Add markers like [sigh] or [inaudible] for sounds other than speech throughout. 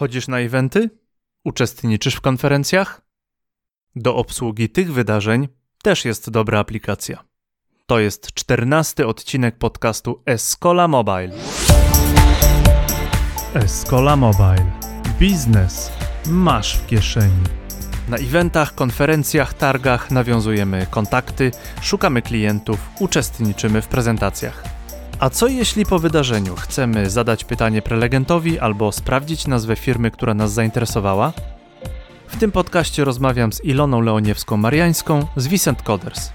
Chodzisz na eventy? Uczestniczysz w konferencjach? Do obsługi tych wydarzeń też jest dobra aplikacja. To jest czternasty odcinek podcastu Escola Mobile. Escola Mobile. Biznes masz w kieszeni. Na eventach, konferencjach, targach nawiązujemy kontakty, szukamy klientów, uczestniczymy w prezentacjach. A co jeśli po wydarzeniu chcemy zadać pytanie prelegentowi albo sprawdzić nazwę firmy, która nas zainteresowała? W tym podcaście rozmawiam z Iloną Leoniewską-Mariańską z Vicent Coders.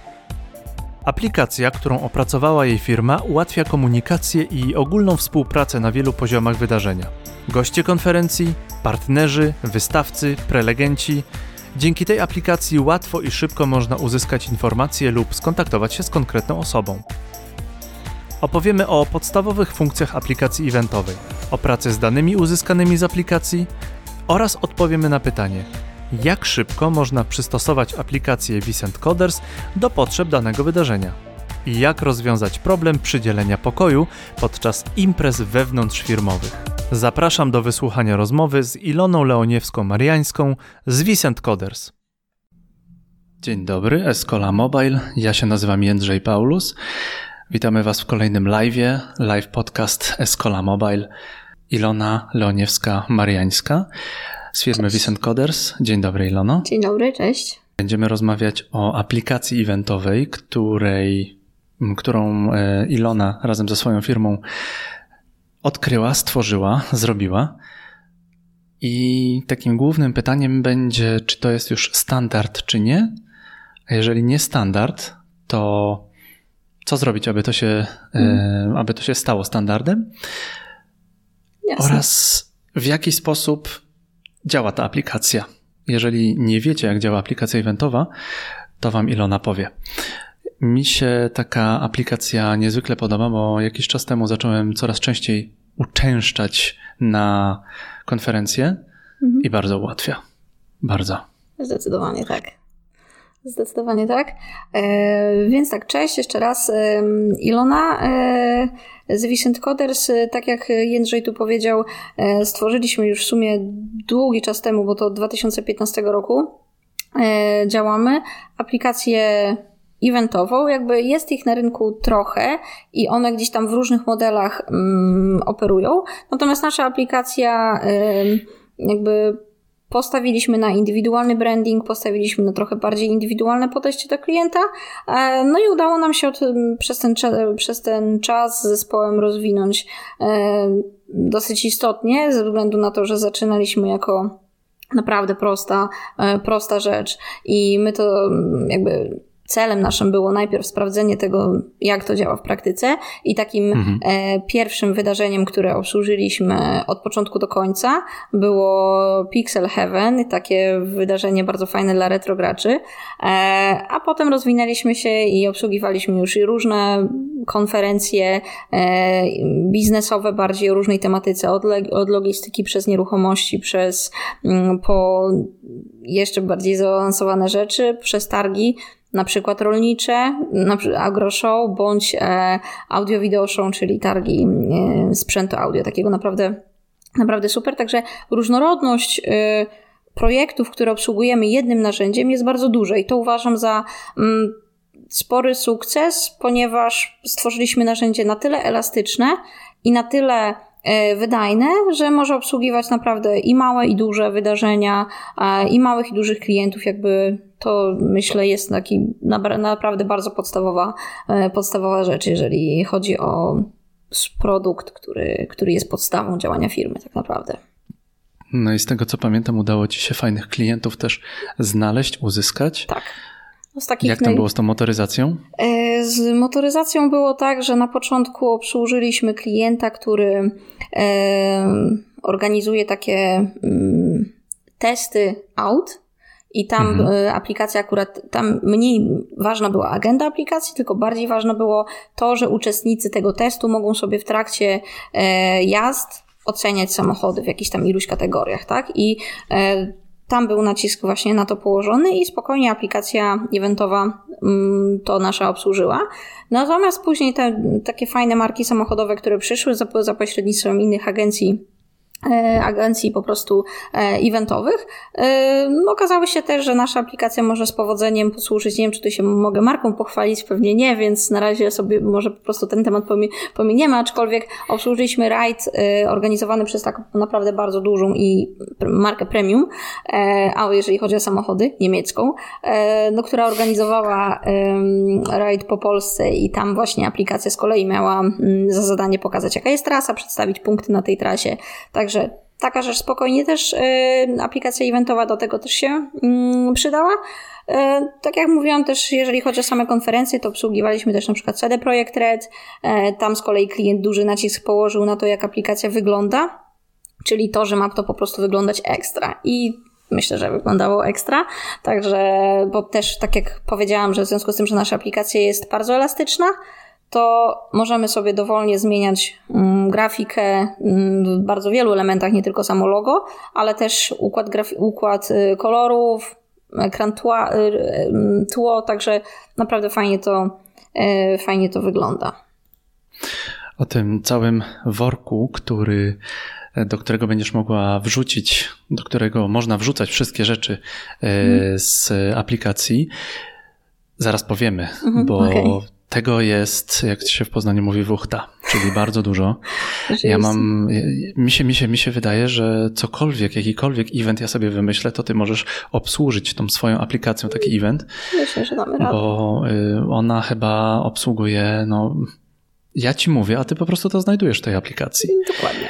Aplikacja, którą opracowała jej firma, ułatwia komunikację i ogólną współpracę na wielu poziomach wydarzenia. Goście konferencji, partnerzy, wystawcy, prelegenci. Dzięki tej aplikacji łatwo i szybko można uzyskać informacje lub skontaktować się z konkretną osobą. Opowiemy o podstawowych funkcjach aplikacji eventowej, o pracy z danymi uzyskanymi z aplikacji oraz odpowiemy na pytanie, jak szybko można przystosować aplikację Vicent Coders do potrzeb danego wydarzenia i jak rozwiązać problem przydzielenia pokoju podczas imprez wewnątrzfirmowych. Zapraszam do wysłuchania rozmowy z Iloną Leoniewską-Mariańską z Vicent Coders. Dzień dobry, Escola Mobile. Ja się nazywam Jędrzej Paulus. Witamy Was w kolejnym live, live podcast Escola Mobile. Ilona Leoniewska-Mariańska z firmy Vicent Coders. Dzień dobry, Ilono. Dzień dobry, cześć. Będziemy rozmawiać o aplikacji eventowej, której, którą e, Ilona razem ze swoją firmą odkryła, stworzyła, zrobiła. I takim głównym pytaniem będzie, czy to jest już standard, czy nie. A jeżeli nie standard, to co zrobić, aby to się, mm. aby to się stało standardem? Jasne. Oraz w jaki sposób działa ta aplikacja. Jeżeli nie wiecie, jak działa aplikacja eventowa, to Wam Ilona powie. Mi się taka aplikacja niezwykle podoba, bo jakiś czas temu zacząłem coraz częściej uczęszczać na konferencje mhm. i bardzo ułatwia. Bardzo. Zdecydowanie tak. Zdecydowanie tak. E, więc tak, cześć jeszcze raz. E, Ilona e, z Vicent Coders, e, tak jak Jędrzej tu powiedział, e, stworzyliśmy już w sumie długi czas temu, bo to od 2015 roku e, działamy, aplikację eventową, jakby jest ich na rynku trochę i one gdzieś tam w różnych modelach mm, operują. Natomiast nasza aplikacja jakby Postawiliśmy na indywidualny branding, postawiliśmy na trochę bardziej indywidualne podejście do klienta, e, no i udało nam się od, przez, ten, przez ten czas z zespołem rozwinąć e, dosyć istotnie, ze względu na to, że zaczynaliśmy jako naprawdę prosta, e, prosta rzecz. I my to jakby celem naszym było najpierw sprawdzenie tego, jak to działa w praktyce i takim mhm. e, pierwszym wydarzeniem, które obsłużyliśmy od początku do końca było Pixel Heaven, takie wydarzenie bardzo fajne dla retrograczy, e, a potem rozwinęliśmy się i obsługiwaliśmy już i różne konferencje e, biznesowe bardziej o różnej tematyce, od, od logistyki przez nieruchomości, przez mm, po jeszcze bardziej zaawansowane rzeczy, przez targi, na przykład rolnicze, agroshow, bądź e, audio-video show, czyli targi e, sprzętu audio, takiego naprawdę, naprawdę super. Także różnorodność e, projektów, które obsługujemy jednym narzędziem jest bardzo duża i to uważam za mm, spory sukces, ponieważ stworzyliśmy narzędzie na tyle elastyczne i na tyle wydajne, że może obsługiwać naprawdę i małe, i duże wydarzenia, i małych, i dużych klientów. Jakby to myślę jest taki naprawdę bardzo podstawowa, e, podstawowa rzecz, jeżeli chodzi o produkt, który, który jest podstawą działania firmy, tak naprawdę. No i z tego co pamiętam, udało Ci się fajnych klientów też znaleźć, uzyskać. Tak. Jak tam naj... było z tą motoryzacją? E, z motoryzacją było tak, że na początku obsłużyliśmy klienta, który e, organizuje takie mm, testy aut. I tam mhm. E, aplikacja akurat, tam mniej ważna była agenda aplikacji, tylko bardziej ważne było to, że uczestnicy tego testu mogą sobie w trakcie jazd oceniać samochody w jakichś tam iluś kategoriach, tak? I tam był nacisk właśnie na to położony i spokojnie aplikacja eventowa mm, to nasza obsłużyła. Natomiast później te takie fajne marki samochodowe, które przyszły za, za pośrednictwem innych agencji agencji po prostu e, eventowych. E, no, okazało się też, że nasza aplikacja może z powodzeniem posłużyć, nie wiem, czy tu się mogę marką pochwalić, pewnie nie, więc na razie sobie może po prostu ten temat pominiemy, aczkolwiek obsłużyliśmy rajd organizowany przez taką naprawdę bardzo dużą i markę premium, a jeżeli chodzi o samochody, niemiecką, no, która organizowała rajd po Polsce i tam właśnie aplikacja z kolei miała mm, za zadanie pokazać, jaka jest trasa, przedstawić punkty na tej trasie, także Także taka rzecz spokojnie też y, aplikacja eventowa do tego też się y, przydała. Y, tak jak mówiłam też, jeżeli chodzi o same konferencje, to obsługiwaliśmy też na przykład CD Projekt Red. Y, tam z kolei klient duży nacisk położył na to, jak aplikacja wygląda, czyli to, że ma to po prostu wyglądać ekstra. I myślę, że wyglądało ekstra. Także, bo też tak jak powiedziałam, że w związku z tym, że nasza aplikacja jest bardzo elastyczna, to możemy sobie dowolnie zmieniać mm, grafikę mm, w bardzo wielu elementach, nie tylko samo logo, ale też układ, układ y, kolorów, ekran tła, y, y, tło, także naprawdę fajnie to, fajnie to wygląda. O tym całym worku, który do którego będziesz mogła wrzucić, do którego można wrzucać wszystkie rzeczy mhm. z aplikacji. Zaraz powiemy, mhm, bo okay tego jest, jak się w Poznaniu mówi, wuchta, czyli bardzo dużo. Ja mam, mi się, mi, się, mi się wydaje, że cokolwiek, jakikolwiek event ja sobie wymyślę, to ty możesz obsłużyć tą swoją aplikacją taki event. Myślę, że damy radę. Bo y, ona chyba obsługuje, no, ja ci mówię, a ty po prostu to znajdujesz w tej aplikacji. Dokładnie.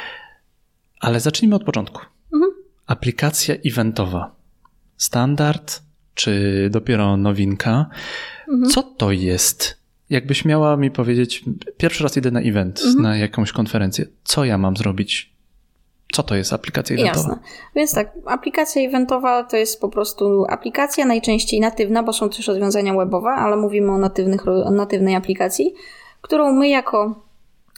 Ale zacznijmy od początku. Mhm. Aplikacja eventowa. Standard, czy dopiero nowinka? Mhm. Co to jest? Jakbyś miała mi powiedzieć, pierwszy raz idę na event, mhm. na jakąś konferencję, co ja mam zrobić? Co to jest aplikacja eventowa? Jasne. Więc tak, aplikacja eventowa to jest po prostu aplikacja, najczęściej natywna, bo są też rozwiązania webowe, ale mówimy o natywnych, natywnej aplikacji, którą my jako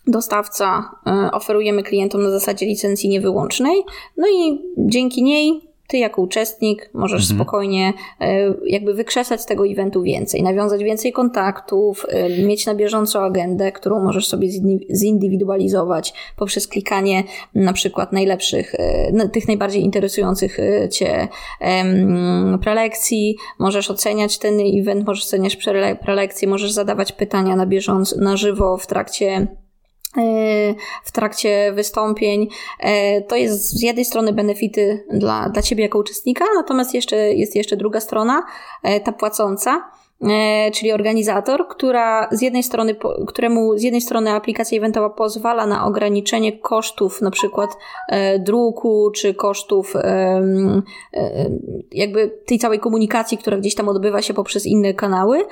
dostawca e, oferujemy klientom na zasadzie licencji niewyłącznej. No i dzięki niej ty jako uczestnik możesz mhm. spokojnie e, jakby wykrzesać z tego eventu więcej, nawiązać więcej kontaktów, e, mieć na bieżąco agendę, którą możesz sobie zindywidualizować poprzez klikanie na przykład najlepszych, e, tych najbardziej interesujących cię prelekcji, możesz oceniać ten event, możesz oceniać prelekcje, możesz zadawać pytania na bieżąco, na żywo w trakcie w trakcie wystąpień. E, to jest z jednej strony benefity dla, dla ciebie jako uczestnika, natomiast jeszcze, jest jeszcze druga strona, e, ta płacąca E, czyli organizator, która z jednej strony, któremu z jednej strony aplikacja eventowa pozwala na ograniczenie kosztów na przykład e, druku, czy kosztów e, jakby tej całej komunikacji, która gdzieś tam odbywa się poprzez inne kanały,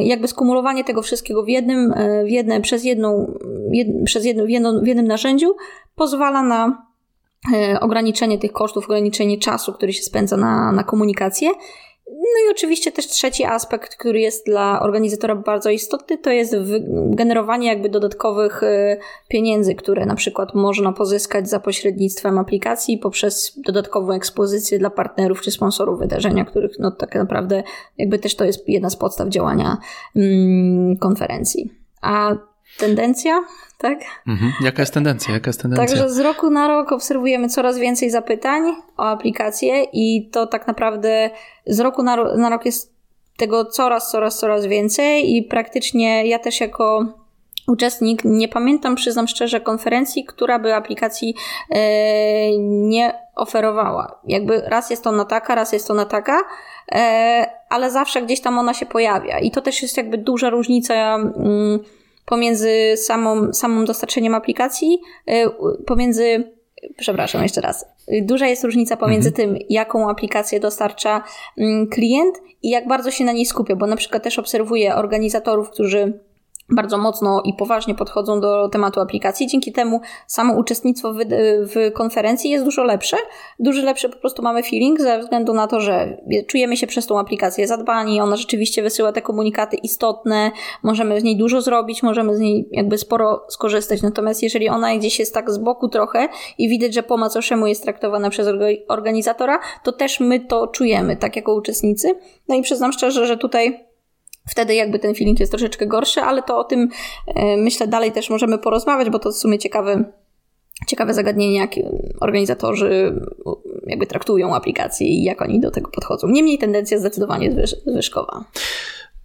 jakby skumulowanie tego wszystkiego w jednym, w jedne, przez jedną, jed, przez jedno, w, jedno, w jednym narzędziu pozwala na ograniczenie tych kosztów, ograniczenie czasu, który się spędza na, na komunikację no i oczywiście też trzeci aspekt, który jest dla organizatora bardzo istotny, to jest generowanie jakby dodatkowych y, pieniędzy, które na przykład można pozyskać za pośrednictwem aplikacji poprzez dodatkową ekspozycję dla partnerów czy sponsorów wydarzenia, których no tak naprawdę jakby też to jest jedna z podstaw działania mm, konferencji. A tendencja, tak? Mhm. Jaka jest tendencja? Jaka jest tendencja? Także z roku na rok obserwujemy coraz więcej zapytań o aplikacje i to tak naprawdę z roku na, ro na rok jest tego coraz, coraz, coraz więcej i praktycznie ja też jako uczestnik nie pamiętam, przyznam szczerze, konferencji, która by aplikacji yy, nie oferowała. Jakby raz jest ona taka, raz jest ona taka, yy, ale zawsze gdzieś tam ona się pojawia i to też jest jakby duża różnica yy, pomiędzy samą, samym dostarczeniem aplikacji, y, pomiędzy przepraszam, jeszcze raz. Duża jest różnica pomiędzy mhm. tym, jaką aplikację dostarcza mm, klient i jak bardzo się na niej skupia, bo na przykład też obserwuję organizatorów, którzy bardzo mocno i poważnie podchodzą do tematu aplikacji. Dzięki temu samo uczestnictwo w, w, konferencji jest dużo lepsze. Dużo lepsze po prostu mamy feeling ze względu na to, że czujemy się przez tą aplikację zadbani, ona rzeczywiście wysyła te komunikaty istotne, możemy z niej dużo zrobić, możemy z niej jakby sporo skorzystać. Natomiast jeżeli ona gdzieś jest tak z boku trochę i widać, że po macoszemu jest traktowana przez organizatora, to też my to czujemy, tak jako uczestnicy. No i przyznam szczerze, że tutaj Wtedy jakby ten feeling jest troszeczkę gorszy, ale to o tym e, myślę dalej też możemy porozmawiać, bo to w sumie ciekawy, ciekawe zagadnienie, jak organizatorzy jakby traktują aplikacje i jak oni do tego podchodzą. Niemniej tendencja zdecydowanie zwyżkowa.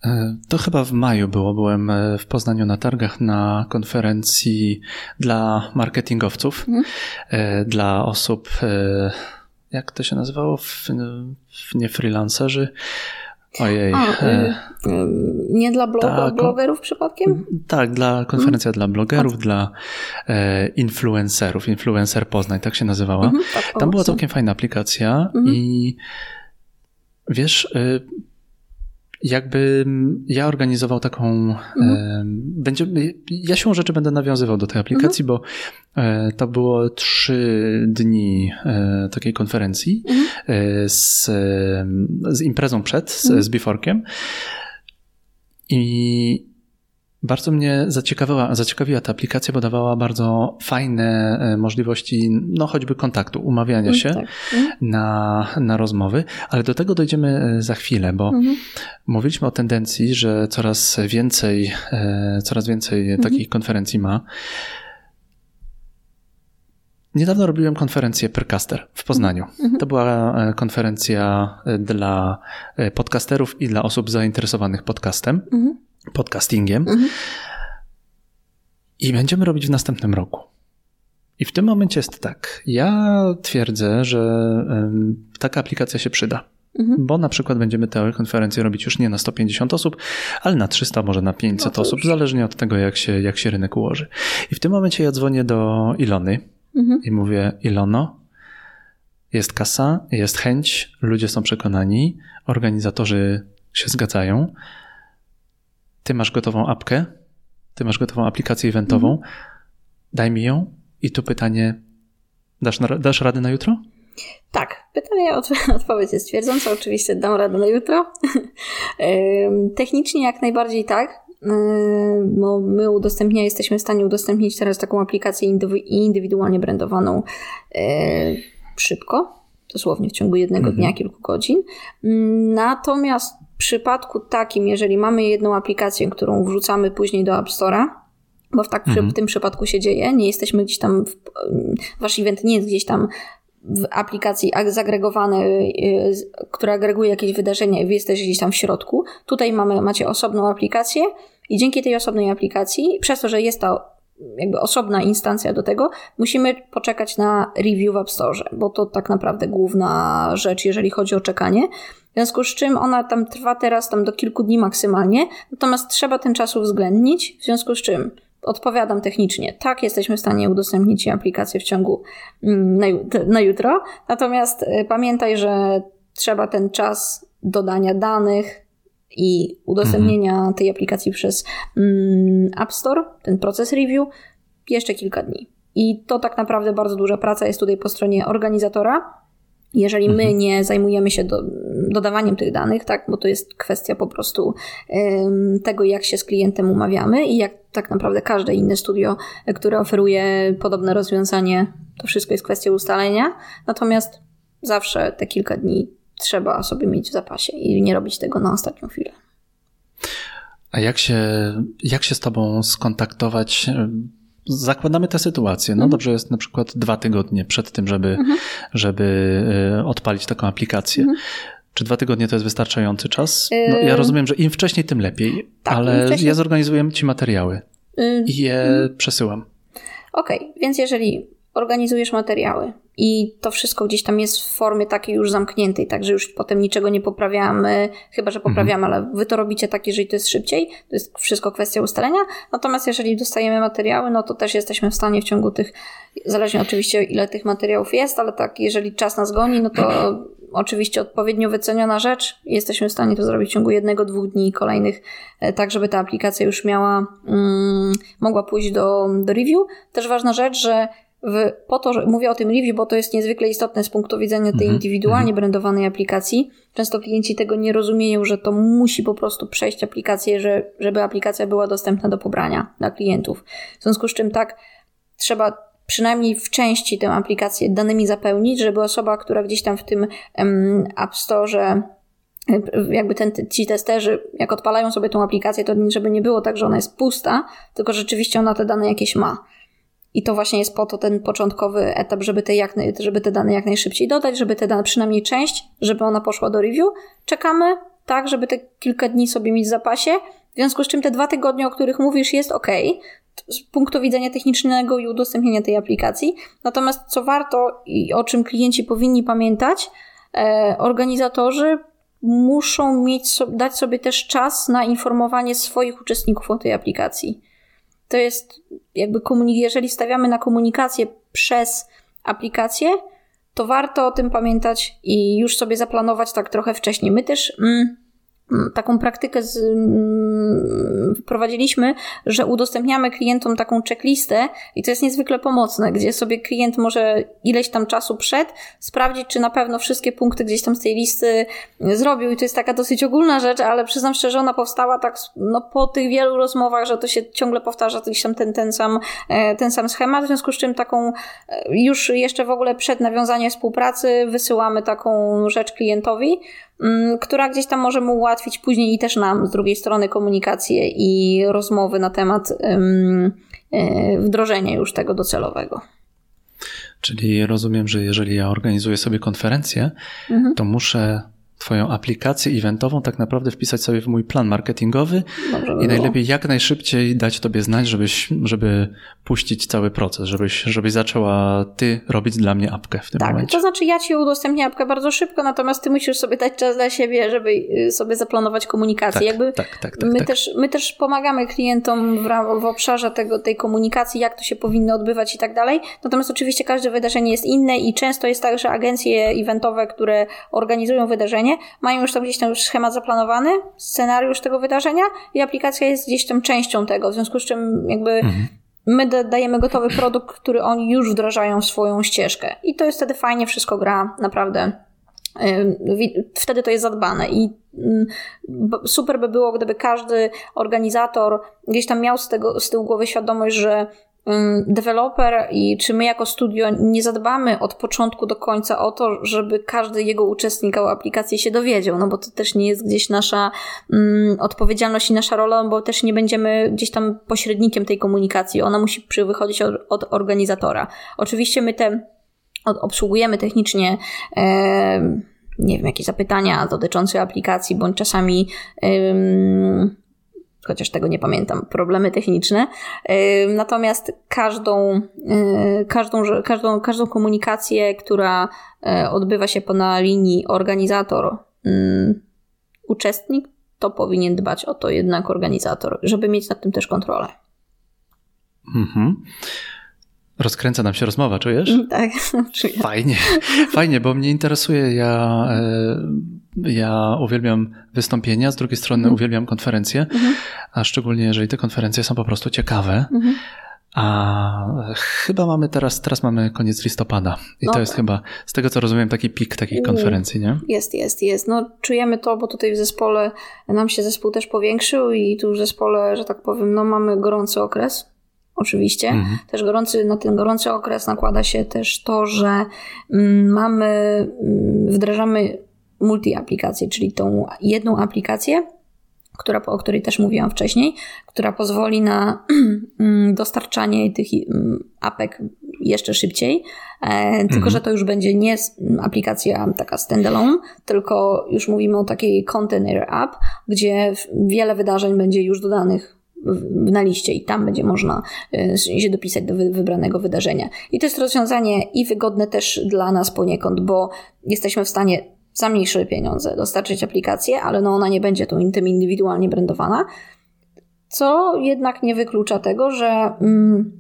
E, to chyba w maju było. Byłem e, w Poznaniu na targach na konferencji dla marketingowców, mhm. Dla osób, jak to się nazywało? Nie freelancerzy. Ojej. A, y, [laughs] nie dla blog tak, blogerów przypadkiem? Tak, dla konferencja hmm. dla blogerów, A. dla e, influencerów. Influencer Poznań, tak się nazywała. Mhm, tak, Tam była całkiem fajna aplikacja mhm. i wiesz, y, jakby ja organizował taką. Mhm. Będzie, ja siłą rzeczy będę nawiązywał do tej aplikacji, mhm. bo e, to było trzy dni e, takiej konferencji mhm. E, z, z imprezą przed, z, mhm. z Biforkiem. I bardzo mnie zaciekawiła, zaciekawiła ta aplikacja, bo dawała bardzo fajne e, możliwości, no choćby kontaktu, umawiania mm, się tak. mm. na, na rozmowy, ale do tego dojdziemy e, za chwilę, bo mm. mówiliśmy o tendencji, że coraz więcej, e, coraz więcej mm. takich konferencji ma. Niedawno robiłem konferencję Percaster w Poznaniu. Mm. To była konferencja dla podcasterów i dla osób zainteresowanych podcastem. Mhm podcastingiem. Mhm. I będziemy robić w następnym roku. I w tym momencie jest tak. Ja twierdzę, że taka aplikacja się przyda. Mhm. Bo na przykład będziemy tę konferencję robić już nie na 150 osób, ale na 300, może na 500 no osób, zależnie od tego, jak się, jak się rynek ułoży. I w tym momencie ja dzwonię do Ilony mhm. i mówię: Ilono, jest kasa, jest chęć, ludzie są przekonani, organizatorzy się zgadzają ty masz gotową apkę, ty masz gotową aplikację eventową, mhm. daj mi ją i tu pytanie, dasz, dasz radę na jutro? Tak, pytanie, [laughs] odpowiedź jest twierdząca. Oczywiście dam radę na jutro. [laughs] Technicznie jak najbardziej tak. Bo my udostępnia, jesteśmy w stanie udostępnić teraz taką aplikację indywidualnie brandowaną szybko, dosłownie w ciągu jednego mhm. dnia, kilku godzin. Natomiast w przypadku takim, jeżeli mamy jedną aplikację, którą wrzucamy później do App Store'a, bo w, tak, mhm. w tym przypadku się dzieje, nie jesteśmy gdzieś tam, w, wasz event nie jest gdzieś tam w aplikacji zagregowane, y, która agreguje jakieś wydarzenia i wy jesteście gdzieś tam w środku. Tutaj mamy, macie osobną aplikację i dzięki tej osobnej aplikacji, przez to, że jest ta jakby osobna instancja do tego, musimy poczekać na review w App Store, bo to tak naprawdę główna rzecz, jeżeli chodzi o czekanie. W związku z czym ona tam trwa teraz tam do kilku dni maksymalnie, natomiast trzeba ten czas uwzględnić, w związku z czym odpowiadam technicznie. Tak, jesteśmy w stanie udostępnić aplikację w ciągu mm, na, jutro, natomiast y, pamiętaj, że trzeba ten czas dodania danych, i udostępnienia mhm. tej aplikacji przez mm, App Store, ten proces review, jeszcze kilka dni. I to tak naprawdę bardzo duża praca jest tutaj po stronie organizatora. Jeżeli my mhm. nie zajmujemy się do, dodawaniem tych danych, tak, bo to jest kwestia po prostu tego, jak się z klientem umawiamy i jak tak naprawdę każde inne studio, które oferuje podobne rozwiązanie, to wszystko jest kwestia ustalenia. Natomiast zawsze te kilka dni trzeba sobie mieć w zapasie i nie robić tego na ostatnią chwilę. A jak się, jak się z Tobą skontaktować? Zakładamy tę sytuację. No mhm. dobrze jest na przykład dwa tygodnie przed tym, żeby, mhm. żeby e, odpalić taką aplikację. Mhm. Czy dwa tygodnie to jest wystarczający czas? No, ja rozumiem, że im wcześniej, tym lepiej, tak, ale wcześniej... ja zorganizuję Ci materiały i je mhm. przesyłam. Okej, okay, więc jeżeli organizujesz materiały, i to wszystko gdzieś tam jest w formie takiej już zamkniętej, także już potem niczego nie poprawiamy, chyba że poprawiamy, mhm. ale wy to robicie tak, jeżeli to jest szybciej, to jest wszystko kwestia ustalenia. Natomiast jeżeli dostajemy materiały, no to też jesteśmy w stanie w ciągu tych, zależnie oczywiście ile tych materiałów jest, ale tak, jeżeli czas nas goni, no to [clears throat] oczywiście odpowiednio wyceniona rzecz, jesteśmy w stanie to zrobić w ciągu jednego, dwóch dni kolejnych, e, tak żeby ta aplikacja już miała, mm, mogła pójść do, do review. Też ważna rzecz, że w, po to, że mówię o tym review, bo to jest niezwykle istotne z punktu widzenia tej mm-hmm. indywidualnie mhm. brandowanej aplikacji. Często klienci tego nie rozumieją, że to musi po prostu przejść aplikację, że, żeby aplikacja była dostępna do pobrania dla klientów. W związku z czym tak, trzeba przynajmniej w części tę aplikację danymi zapełnić, żeby osoba, która gdzieś tam w tym um, App Store jakby ten, ci testerzy, jak odpalają sobie tą aplikację, to żeby nie było tak, że ona jest pusta, tylko rzeczywiście ona te dane jakieś ma. I to właśnie jest po to ten początkowy etap, żeby te, jak, żeby te dane jak najszybciej dodać, żeby te dane, przynajmniej część, żeby ona poszła do review. Czekamy, tak, żeby te kilka dni sobie mieć w zapasie. W związku z czym te dwa tygodnie, o których mówisz, jest ok z punktu widzenia technicznego i udostępnienia tej aplikacji. Natomiast co warto i o czym klienci powinni pamiętać, e, organizatorzy muszą mieć, dać sobie też czas na informowanie swoich uczestników o tej aplikacji. To jest jakby, jeżeli stawiamy na komunikację przez aplikację, to warto o tym pamiętać i już sobie zaplanować tak trochę wcześniej. My też. Mm, taką praktykę z, mm, wprowadziliśmy, że udostępniamy klientom taką checklistę i to jest niezwykle pomocne, gdzie sobie klient może ileś tam czasu przed sprawdzić, czy na pewno wszystkie punkty gdzieś tam z tej listy zrobił. I to jest taka dosyć ogólna rzecz, ale przyznam szczerze, ona powstała tak no, po tych wielu rozmowach, że to się ciągle powtarza gdzieś tam ten, ten, sam, e, ten sam schemat, w związku z czym taką e, już jeszcze w ogóle przed nawiązaniem współpracy wysyłamy taką rzecz klientowi, Mm, która gdzieś tam może mu ułatwić później i też nam z drugiej strony komunikację i rozmowy na temat e, wdrożenia już tego docelowego. Czyli rozumiem, że jeżeli ja organizuję sobie konferencję, mhm. to muszę Twoją aplikację eventową tak naprawdę wpisać sobie w mój plan marketingowy i najlepiej jak najszybciej dać Tobie znać, żebyś, żeby puścić cały proces, żebyś, żebyś zaczęła Ty robić dla mnie apkę w tym tak, momencie. to znaczy ja Ci udostępnię apkę bardzo szybko, natomiast Ty musisz sobie dać czas dla siebie, żeby y, sobie zaplanować komunikację. Tak, Jakby tak, tak, tak, my, tak. Też, my też pomagamy klientom w, w obszarze tego, tej komunikacji, jak to się powinno odbywać i tak dalej. Natomiast oczywiście każde wydarzenie jest inne i często jest tak, że agencje eventowe, które organizują wydarzenie, mają już tam gdzieś tam schemat zaplanowany, scenariusz tego wydarzenia i aplikacja jest gdzieś tam częścią tego, w związku z czym jakby mhm. my dajemy gotowy produkt, który oni już wdrażają w swoją ścieżkę i to jest wtedy fajnie, wszystko gra naprawdę wtedy to jest zadbane i super by było, gdyby każdy organizator gdzieś tam miał z, tego, z tyłu głowy świadomość, że deweloper i czy my jako studio nie zadbamy od początku do końca o to, żeby każdy jego uczestnik o aplikacji się dowiedział, no bo to też nie jest gdzieś nasza odpowiedzialność i nasza rola, bo też nie będziemy gdzieś tam pośrednikiem tej komunikacji. Ona musi wychodzić od, od organizatora. Oczywiście my te od, obsługujemy technicznie e, nie wiem, jakieś zapytania dotyczące aplikacji, bądź czasami chociaż tego nie pamiętam, problemy techniczne. Natomiast każdą, y, każdą, każdą, każdą komunikację, która e, odbywa się po na linii organizator, uczestnik, to powinien dbać o to jednak organizator, żeby mieć nad tym też kontrolę. Mhm. Rozkręca nam się rozmowa, czujesz? Tak, [laughs] czuję. Fajnie, fajnie, bo mnie interesuje. Ja, e, ja uwielbiam wystąpienia, z drugiej strony mhm. uwielbiam konferencje, mhm. a szczególnie jeżeli te konferencje są po prostu ciekawe. Mhm. A chyba mamy teraz, teraz mamy koniec listopada i no, to jest tak. chyba, z tego co rozumiem, taki pik takich konferencji, nie? Jest, jest, jest. No czujemy to, bo tutaj w zespole nam się zespół też powiększył i tu w zespole, że tak powiem, no mamy gorący okres oczywiście. Mhm. Też gorący, na ten gorący okres nakłada się też to, że mm, mamy, mm, wdrażamy multi-aplikację, czyli tą jedną aplikację, która, o której też mówiłam wcześniej, która pozwoli na [clears throat] mm, dostarczanie tych apek jeszcze szybciej, e, tylko mhm. że to już będzie nie aplikacja taka standalone, tylko już mówimy o takiej container app, gdzie wiele wydarzeń będzie już dodanych na liście i tam będzie można e, się dopisać do wybranego wydarzenia. I to jest rozwiązanie i wygodne też dla nas poniekąd, bo jesteśmy w stanie za mniejsze pieniądze dostarczyć aplikację, ale no ona nie będzie tu tym indywidualnie brandowana, co jednak nie wyklucza tego, że mm,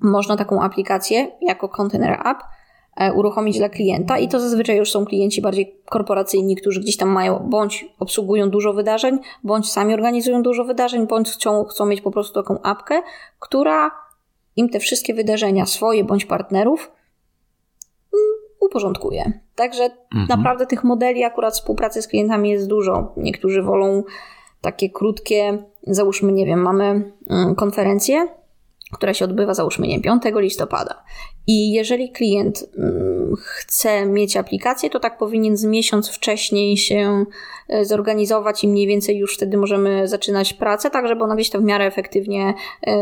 można taką aplikację jako container app uruchomić dla klienta i to zazwyczaj już są klienci bardziej korporacyjni, którzy gdzieś tam mają bądź obsługują dużo wydarzeń, bądź sami organizują dużo wydarzeń, bądź chcą, chcą mieć po prostu taką apkę, która im te wszystkie wydarzenia swoje bądź partnerów mm, uporządkuje. Także mhm. naprawdę tych modeli akurat współpracy z klientami jest dużo. Niektórzy wolą takie krótkie, załóżmy, nie wiem, mamy mm, konferencję, która się odbywa załóżmy nie 5 listopada. I jeżeli klient mm, chce mieć aplikację, to tak powinien z miesiąc wcześniej się e, zorganizować i mniej więcej już wtedy możemy zaczynać pracę, tak żeby ona gdzieś tam w miarę efektywnie, e,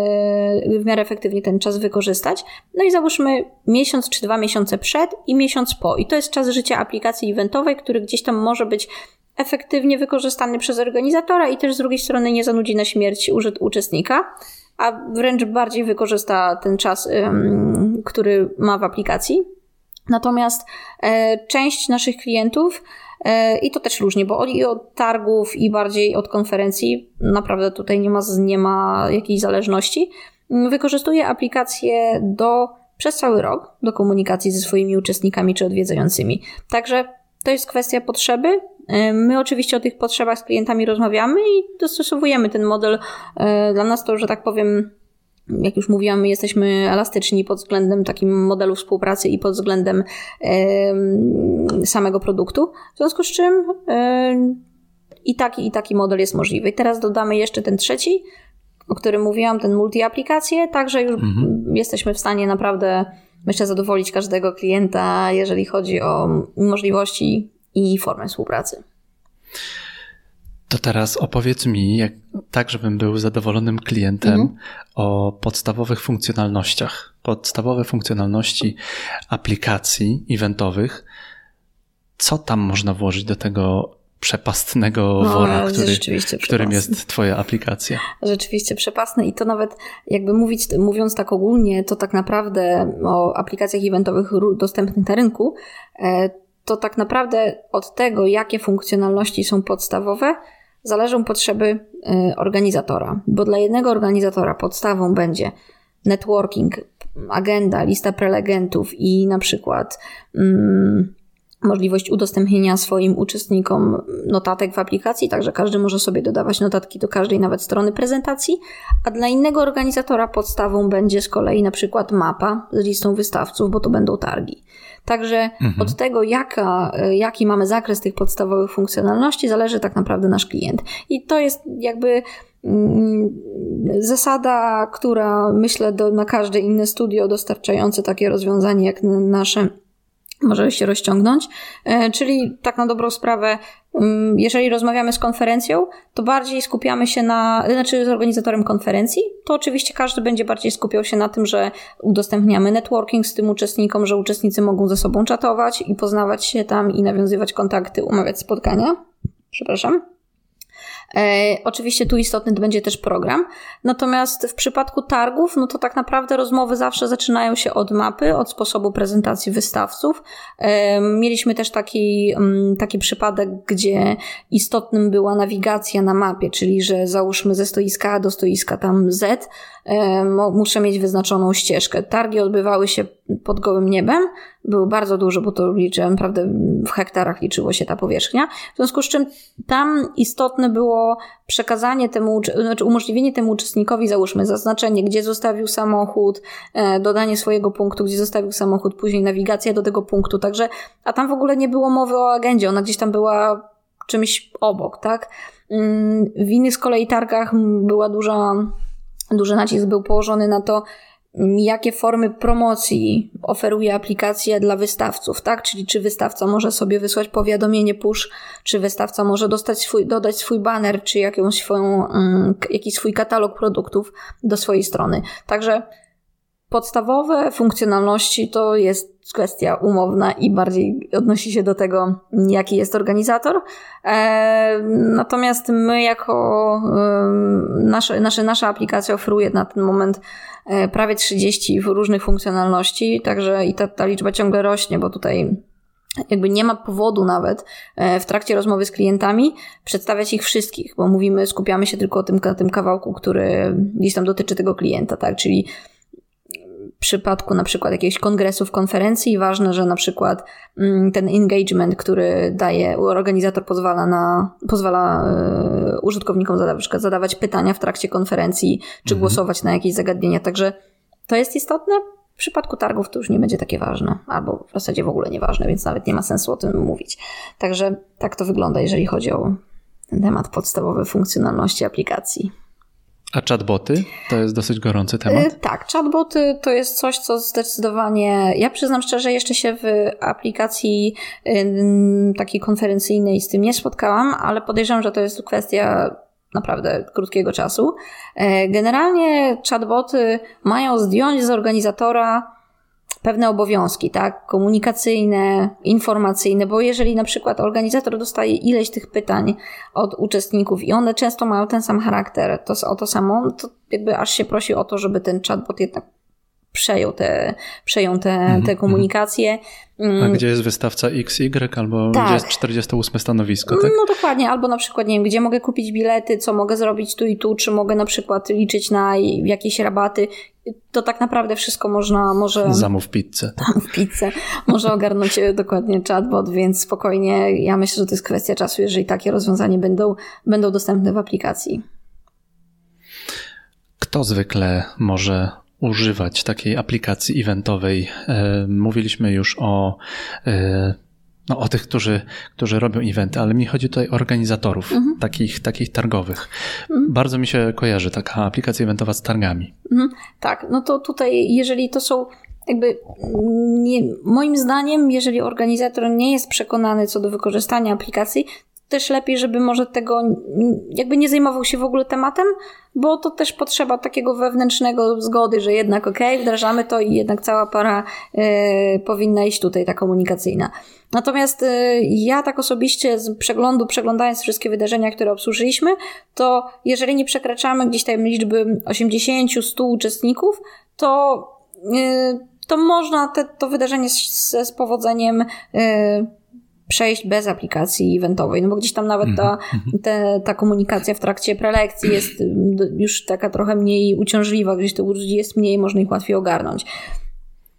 w miarę efektywnie ten czas wykorzystać. No i załóżmy miesiąc czy dwa miesiące przed i miesiąc po. I to jest czas życia aplikacji eventowej, który gdzieś tam może być efektywnie wykorzystany przez organizatora i też z drugiej strony nie zanudzi na śmierć uczestnika a wręcz bardziej wykorzysta ten czas, który ma w aplikacji. Natomiast e, część naszych klientów, e, i to też różnie, bo i od targów, i bardziej od konferencji, naprawdę tutaj nie ma, nie ma jakiejś zależności, wykorzystuje aplikację do, przez cały rok do komunikacji ze swoimi uczestnikami czy odwiedzającymi. Także to jest kwestia potrzeby, My oczywiście o tych potrzebach z klientami rozmawiamy i dostosowujemy ten model. E, dla nas to, że tak powiem, jak już mówiłam, my jesteśmy elastyczni pod względem takim modelu współpracy i pod względem samego produktu. W związku z czym i taki, i taki model jest możliwy. I teraz dodamy jeszcze ten trzeci, o którym mówiłam, ten multi-aplikacje, także już mhm. jesteśmy w stanie naprawdę, myślę, zadowolić każdego klienta, jeżeli chodzi o możliwości i formę współpracy. To teraz opowiedz mi, jak, tak żebym był zadowolonym klientem, mhm. o podstawowych funkcjonalnościach. Podstawowe funkcjonalności aplikacji eventowych. Co tam można włożyć do tego przepastnego no, wora, który, którym jest Twoja aplikacja? Rzeczywiście przepastny i to nawet jakby mówić, mówiąc tak ogólnie, to tak naprawdę o aplikacjach eventowych dostępnych na rynku, e, to tak naprawdę od tego, jakie funkcjonalności są podstawowe, zależą potrzeby y, organizatora. Bo dla jednego organizatora podstawą będzie networking, agenda, lista prelegentów i na przykład mm, możliwość udostępnienia swoim uczestnikom notatek w aplikacji, także każdy może sobie dodawać notatki do każdej nawet strony prezentacji, a dla innego organizatora podstawą będzie z kolei na przykład mapa z listą wystawców, bo to będą targi. Także mhm. od tego, jaka, jaki mamy zakres tych podstawowych funkcjonalności, zależy tak naprawdę nasz klient. I to jest jakby mm, zasada, która myślę do, na każde inne studio dostarczające takie rozwiązanie jak nasze może się rozciągnąć. E, czyli tak na dobrą sprawę, mm, jeżeli rozmawiamy z konferencją, to bardziej skupiamy się na, znaczy z organizatorem konferencji, to oczywiście każdy będzie bardziej skupiał się na tym, że udostępniamy networking z tym uczestnikom, że uczestnicy mogą ze sobą czatować i poznawać się tam i nawiązywać kontakty, umawiać spotkania. Przepraszam. E, oczywiście tu istotny będzie też program. Natomiast w przypadku targów, no to tak naprawdę rozmowy zawsze zaczynają się od mapy, od sposobu prezentacji wystawców. E, mieliśmy też taki, mm, taki przypadek, gdzie istotnym była nawigacja na mapie, czyli że załóżmy ze stoiska A do stoiska tam Z, muszę mieć wyznaczoną ścieżkę. Targi odbywały się pod gołym niebem, było bardzo dużo, bo to liczyłem, naprawdę w hektarach liczyło się ta powierzchnia. W związku z czym tam istotne było przekazanie temu, znaczy umożliwienie temu uczestnikowi, załóżmy, zaznaczenie, gdzie zostawił samochód, e, dodanie swojego punktu, gdzie zostawił samochód, później nawigacja do tego punktu. Także, a tam w ogóle nie było mowy o agendzie, ona gdzieś tam była czymś obok, tak? Mm, w innych z kolei targach była duża, duży nacisk był położony na to, jakie formy promocji oferuje aplikacja dla wystawców, tak? Czyli czy wystawca może sobie wysłać powiadomienie push, czy wystawca może dostać swój, dodać swój banner, czy jakąś swoją, um, jakiś swój katalog produktów do swojej strony. Także podstawowe funkcjonalności to jest kwestia umowna i bardziej odnosi się do tego, jaki jest organizator. E, natomiast my jako nasze, nasze, nasza aplikacja oferuje na ten moment e, prawie 30 różnych funkcjonalności, także i ta, ta liczba ciągle rośnie, bo tutaj jakby nie ma powodu nawet e, w trakcie rozmowy z klientami przedstawiać ich wszystkich, bo mówimy, skupiamy się tylko o tym, tym kawałku, który gdzieś tam dotyczy tego klienta, tak? Czyli przypadku na przykład jakichś kongresów, konferencji ważne, że na przykład mm, ten engagement, który daje, organizator pozwala na, pozwala y, użytkownikom zadawać, zadawać pytania w trakcie konferencji, czy mhm. głosować na jakieś zagadnienia. Także to jest istotne. W przypadku targów to już nie będzie takie ważne, albo w zasadzie w ogóle nieważne, więc nawet nie ma sensu o tym mówić. Także tak to wygląda, jeżeli chodzi o ten temat podstawowej funkcjonalności aplikacji. A chatboty to jest dosyć gorący temat? Y, tak, chatboty to jest coś, co zdecydowanie. Ja przyznam szczerze, jeszcze się w aplikacji y, takiej konferencyjnej z tym nie spotkałam, ale podejrzewam, że to jest kwestia naprawdę krótkiego czasu. E, generalnie chatboty mają zdjąć z organizatora pewne obowiązki, tak, komunikacyjne, informacyjne, bo jeżeli na przykład organizator dostaje ileś tych pytań od uczestników i one często mają ten sam charakter, to o to samo, to jakby aż się prosi o to, żeby ten chatbot jednak przejął te, przejął te, mm -hmm. te komunikacje. A mm. gdzie jest wystawca XY albo tak. gdzie jest 48 stanowisko, tak? No dokładnie, albo na przykład, nie wiem, gdzie mogę kupić bilety, co mogę zrobić tu i tu, czy mogę na przykład liczyć na jakieś rabaty. To tak naprawdę wszystko można, może... Zamów pizzę. Zamów pizzę. Może ogarnąć e, dokładnie chatbot, więc spokojnie, ja myślę, że to jest kwestia czasu, jeżeli takie rozwiązania będą, będą dostępne w aplikacji. Kto zwykle może używać takiej aplikacji eventowej. E, mówiliśmy już o, e, no, o tych, którzy, którzy robią eventy, ale mi chodzi tutaj o organizatorów mhm. takich, takich targowych. Mhm. Bardzo mi się kojarzy taka aplikacja eventowa z targami. Mhm. Tak, no to tutaj, jeżeli to są jakby nie, moim zdaniem, jeżeli organizator nie jest przekonany co do wykorzystania aplikacji, też lepiej, żeby może tego jakby nie zajmował się w ogóle tematem, bo to też potrzeba takiego wewnętrznego zgody, że jednak okej, okay, wdrażamy to i jednak cała para y, powinna iść tutaj, ta komunikacyjna. Natomiast y, ja tak osobiście z przeglądu, przeglądając wszystkie wydarzenia, które obsłużyliśmy, to jeżeli nie przekraczamy gdzieś tam liczby 80-100 uczestników, to y, to można te, to wydarzenie z, z powodzeniem przejść bez aplikacji eventowej, no bo gdzieś tam nawet ta, mhm, mhm. te, ta komunikacja w trakcie prelekcji jest już taka trochę mniej uciążliwa, gdzieś tych ludzi jest mniej, można ich łatwiej ogarnąć.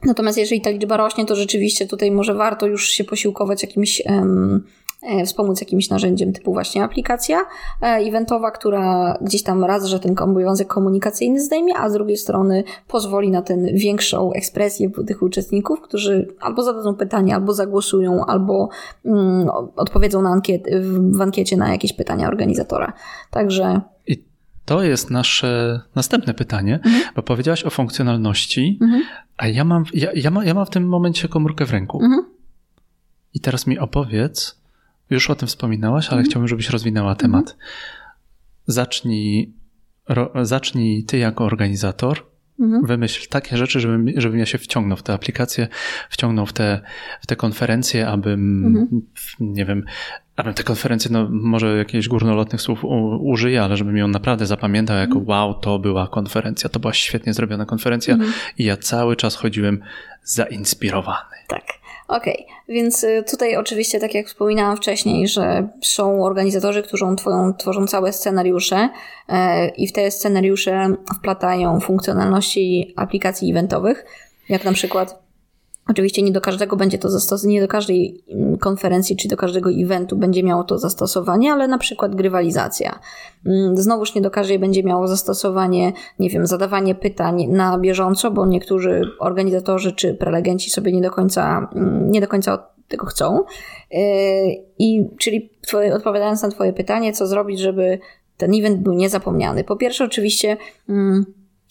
Natomiast jeżeli ta liczba rośnie, to rzeczywiście tutaj może warto już się posiłkować jakimś um, wspomóc jakimś narzędziem typu właśnie aplikacja e, eventowa, która gdzieś tam raz, że ten obowiązek komunikacyjny zdejmie, a z drugiej strony pozwoli na ten większą ekspresję tych uczestników, którzy albo zadadzą pytanie, albo zagłosują, albo mm, odpowiedzą na ankiet, w ankiecie na jakieś pytania organizatora. Także I to jest nasze następne pytanie, mhm. bo powiedziałaś o funkcjonalności, mhm. a ja mam, ja, ja, ma, ja mam w tym momencie komórkę w ręku. Mhm. I teraz mi opowiedz, już o tym wspominałaś, ale mhm. chciałbym, żebyś rozwinęła temat. Mhm. Zacznij, ro, zacznij ty jako organizator Mhm. Wymyśl takie rzeczy, żebym, żebym ja się wciągnął w te aplikacje, wciągnął w te, w te konferencje, abym, mhm. nie wiem, abym te konferencje, no może jakichś górnolotnych słów użyję, ale żebym ją naprawdę zapamiętał jako mhm. wow, to była konferencja, to była świetnie zrobiona konferencja i ja cały czas chodziłem zainspirowany. Tak. Okej, okay. więc y, tutaj oczywiście, tak jak wspominałam wcześniej, że są organizatorzy, którzy tworzą, tworzą całe scenariusze e, i w te scenariusze wplatają funkcjonalności aplikacji eventowych, jak na przykład Oczywiście nie do każdego będzie to nie do każdej mm, konferencji czy do każdego eventu będzie miało to zastosowanie, ale na przykład grywalizacja. Mm, znowuż nie do każdej będzie miało zastosowanie, nie wiem, zadawanie pytań na bieżąco, bo niektórzy organizatorzy czy prelegenci sobie nie do końca, mm, nie do końca tego chcą. Yy, I czyli twoje, odpowiadając na Twoje pytanie, co zrobić, żeby ten event był niezapomniany. Po pierwsze, oczywiście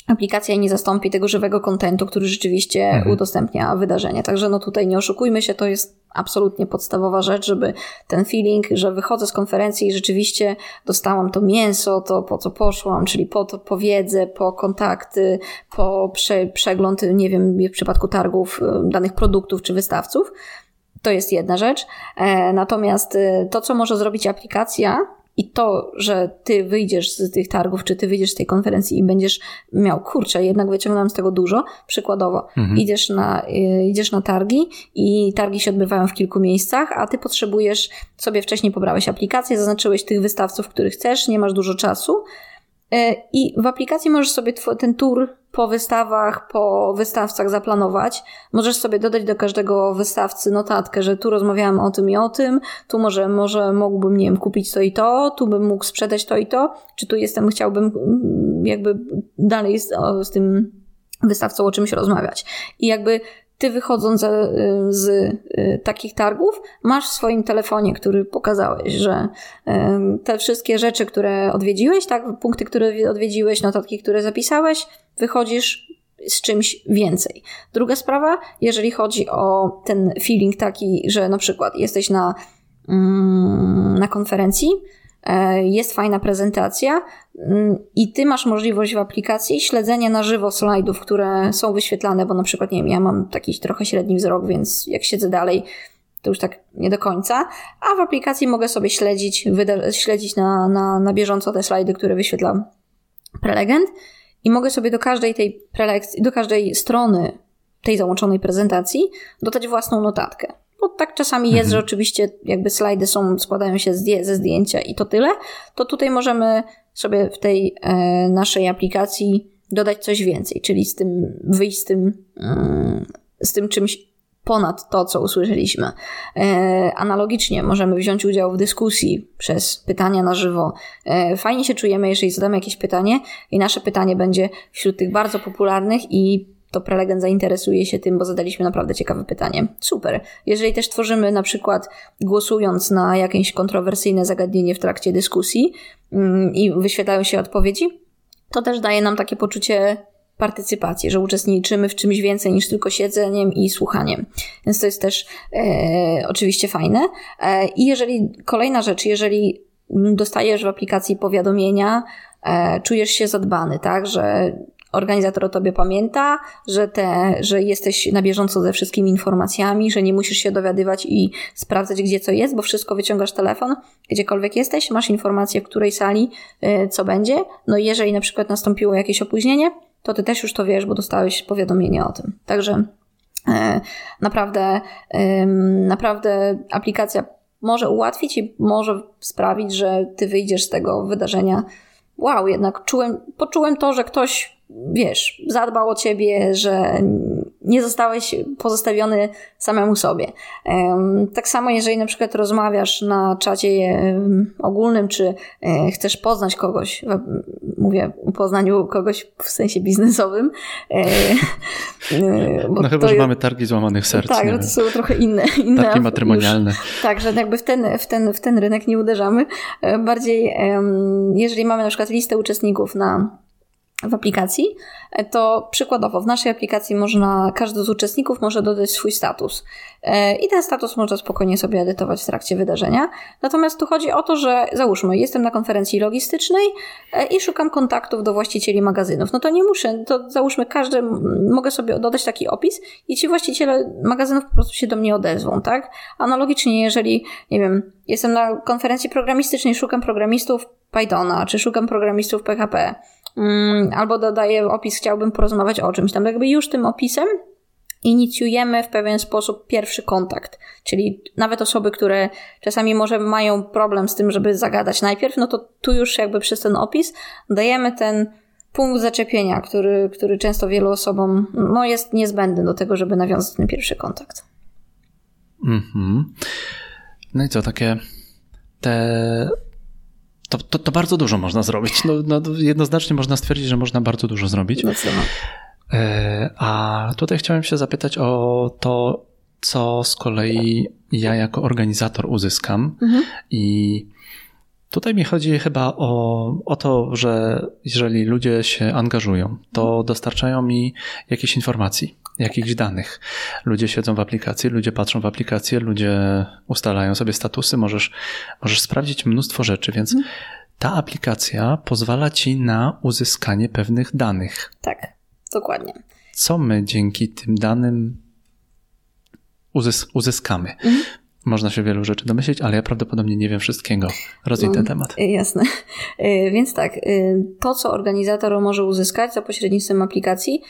aplikacja nie zastąpi tego żywego kontentu, który rzeczywiście mhm. udostępnia wydarzenie. Także no tutaj nie oszukujmy się, to jest absolutnie podstawowa rzecz, żeby ten feeling, że wychodzę z konferencji i rzeczywiście dostałam to mięso, to po co poszłam, czyli po to, po wiedzę, po kontakty, po prze, przegląd, nie wiem, w przypadku targów y, danych produktów czy wystawców. To jest jedna rzecz. E, natomiast y, to, co może zrobić aplikacja, i to, że ty wyjdziesz z tych targów, czy ty wyjdziesz z tej konferencji i będziesz miał, kurczę, jednak wyciągnąłem z tego dużo. Przykładowo, mhm. idziesz, na, y, idziesz na targi i targi się odbywają w kilku miejscach, a ty potrzebujesz, sobie wcześniej pobrałeś aplikację, zaznaczyłeś tych wystawców, których chcesz, nie masz dużo czasu, I w aplikacji możesz sobie ten tour po wystawach, po wystawcach zaplanować. Możesz sobie dodać do każdego wystawcy notatkę, że tu rozmawiałam o tym i o tym, tu może, może mógłbym, nie wiem, kupić to i to, tu bym mógł sprzedać to i to, czy tu jestem, chciałbym mm, jakby dalej z, z tym wystawcą o czymś rozmawiać. I jakby ty wychodząc z, z y, takich targów, masz w swoim telefonie, który pokazałeś, że y, te wszystkie rzeczy, które odwiedziłeś, tak, punkty, które odwiedziłeś, notatki, które zapisałeś, wychodzisz z czymś więcej. Druga sprawa, jeżeli chodzi o ten feeling taki, że na przykład jesteś na, mm, na konferencji, e, jest fajna prezentacja. Mm, i ty masz możliwość w aplikacji śledzenia na żywo slajdów, które są wyświetlane, bo na przykład, nie wiem, ja mam taki trochę średni wzrok, więc jak siedzę dalej, to już tak nie do końca, a w aplikacji mogę sobie śledzić, śledzić na, na, na bieżąco te slajdy, które wyświetla prelegent. I mogę sobie do każdej tej prelekcji, do każdej strony tej załączonej prezentacji dodać własną notatkę. Bo tak czasami jest, mhm. że oczywiście jakby slajdy są, składają się ze zdjęcia i to tyle, to tutaj możemy sobie w tej e, naszej aplikacji dodać coś więcej, czyli z tym, wyjść z tym, mm, z tym czymś ponad to, co usłyszeliśmy. E, analogicznie możemy wziąć udział w dyskusji przez pytania na żywo. E, fajnie się czujemy, jeżeli zadamy jakieś pytanie i nasze pytanie będzie wśród tych bardzo popularnych i to prelegent zainteresuje się tym, bo zadaliśmy naprawdę ciekawe pytanie. Super. Jeżeli też tworzymy na przykład głosując na jakieś kontrowersyjne zagadnienie w trakcie dyskusji mm, i wyświetlają się odpowiedzi, to też daje nam takie poczucie partycypację, że uczestniczymy w czymś więcej niż tylko siedzeniem i słuchaniem. Więc to jest też e, oczywiście fajne. E, I jeżeli, kolejna rzecz, jeżeli dostajesz w aplikacji powiadomienia, e, czujesz się zadbany, tak, że organizator o tobie pamięta, że, te, że jesteś na bieżąco ze wszystkimi informacjami, że nie musisz się dowiadywać i sprawdzać, gdzie co jest, bo wszystko wyciągasz telefon, gdziekolwiek jesteś, masz informację, w której sali e, co będzie. No i jeżeli na przykład nastąpiło jakieś opóźnienie, to ty też już to wiesz, bo dostałeś powiadomienie o tym. Także e, naprawdę, naprawdę aplikacja może ułatwić i może sprawić, że ty wyjdziesz z tego wydarzenia. Wow, jednak czułem, poczułem to, że ktoś wiesz, zadbał o ciebie, że nie zostałeś pozostawiony samemu sobie. Tak samo, jeżeli na przykład rozmawiasz na czacie ogólnym, czy e, chcesz poznać kogoś, mówię o poznaniu kogoś w sensie biznesowym. E, e, no chyba, że mamy targi złamanych serc. Tak, no to są trochę inne. inne targi matrymonialne. Już, tak, że jakby w ten, w, ten, w ten rynek nie uderzamy. Bardziej, jeżeli mamy na przykład listę uczestników na w aplikacji, to przykładowo w naszej aplikacji można, każdy z uczestników może dodać swój status. E, I ten status można spokojnie sobie edytować w trakcie wydarzenia. Natomiast tu chodzi o to, że załóżmy, jestem na konferencji logistycznej e, i szukam kontaktów do właścicieli magazynów. No to nie muszę, to załóżmy, każdy, mogę sobie dodać taki opis i ci właściciele magazynów po prostu się do mnie odezwą, tak? Analogicznie, jeżeli, nie wiem, jestem na konferencji programistycznej, szukam programistów Pythona, czy szukam programistów PHP, albo dodaję opis, chciałbym porozmawiać o czymś tam. Jakby już tym opisem inicjujemy w pewien sposób pierwszy kontakt. Czyli nawet osoby, które czasami może mają problem z tym, żeby zagadać najpierw, no to tu już jakby przez ten opis dajemy ten punkt zaczepienia, który, który często wielu osobom no, jest niezbędny do tego, żeby nawiązać ten pierwszy kontakt. Mhm. No i co, takie te to, to, to, bardzo dużo można zrobić. No, no, jednoznacznie można stwierdzić, że można bardzo dużo zrobić. E, a tutaj chciałem się zapytać o to, co z kolei ja jako organizator uzyskam. Mhm. I tutaj mi chodzi chyba o, o to, że jeżeli ludzie się angażują, to dostarczają mi jakieś informacji jakichś danych. Ludzie siedzą w aplikacji, ludzie patrzą w aplikację, ludzie ustalają sobie statusy, możesz, możesz sprawdzić mnóstwo rzeczy, więc mhm. ta aplikacja pozwala ci na uzyskanie pewnych danych. Tak, dokładnie. Co my dzięki tym danym uzys uzyskamy? Mhm. Można się wielu rzeczy domyślić, ale ja prawdopodobnie nie wiem wszystkiego. Rozwij ten temat. Y, jasne. [laughs] Y, więc tak, y, to co organizator może uzyskać za pośrednictwem aplikacji,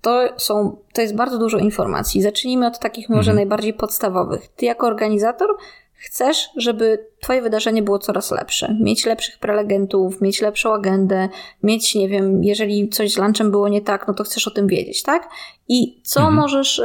to, są, to jest bardzo dużo informacji. Zacznijmy od takich może mhm. najbardziej podstawowych. Ty jako organizator chcesz, żeby Twoje wydarzenie było coraz lepsze. Mieć lepszych prelegentów, mieć lepszą agendę, mieć, nie wiem, jeżeli coś z lunchem było nie tak, no to chcesz o tym wiedzieć, tak? I co mhm. możesz,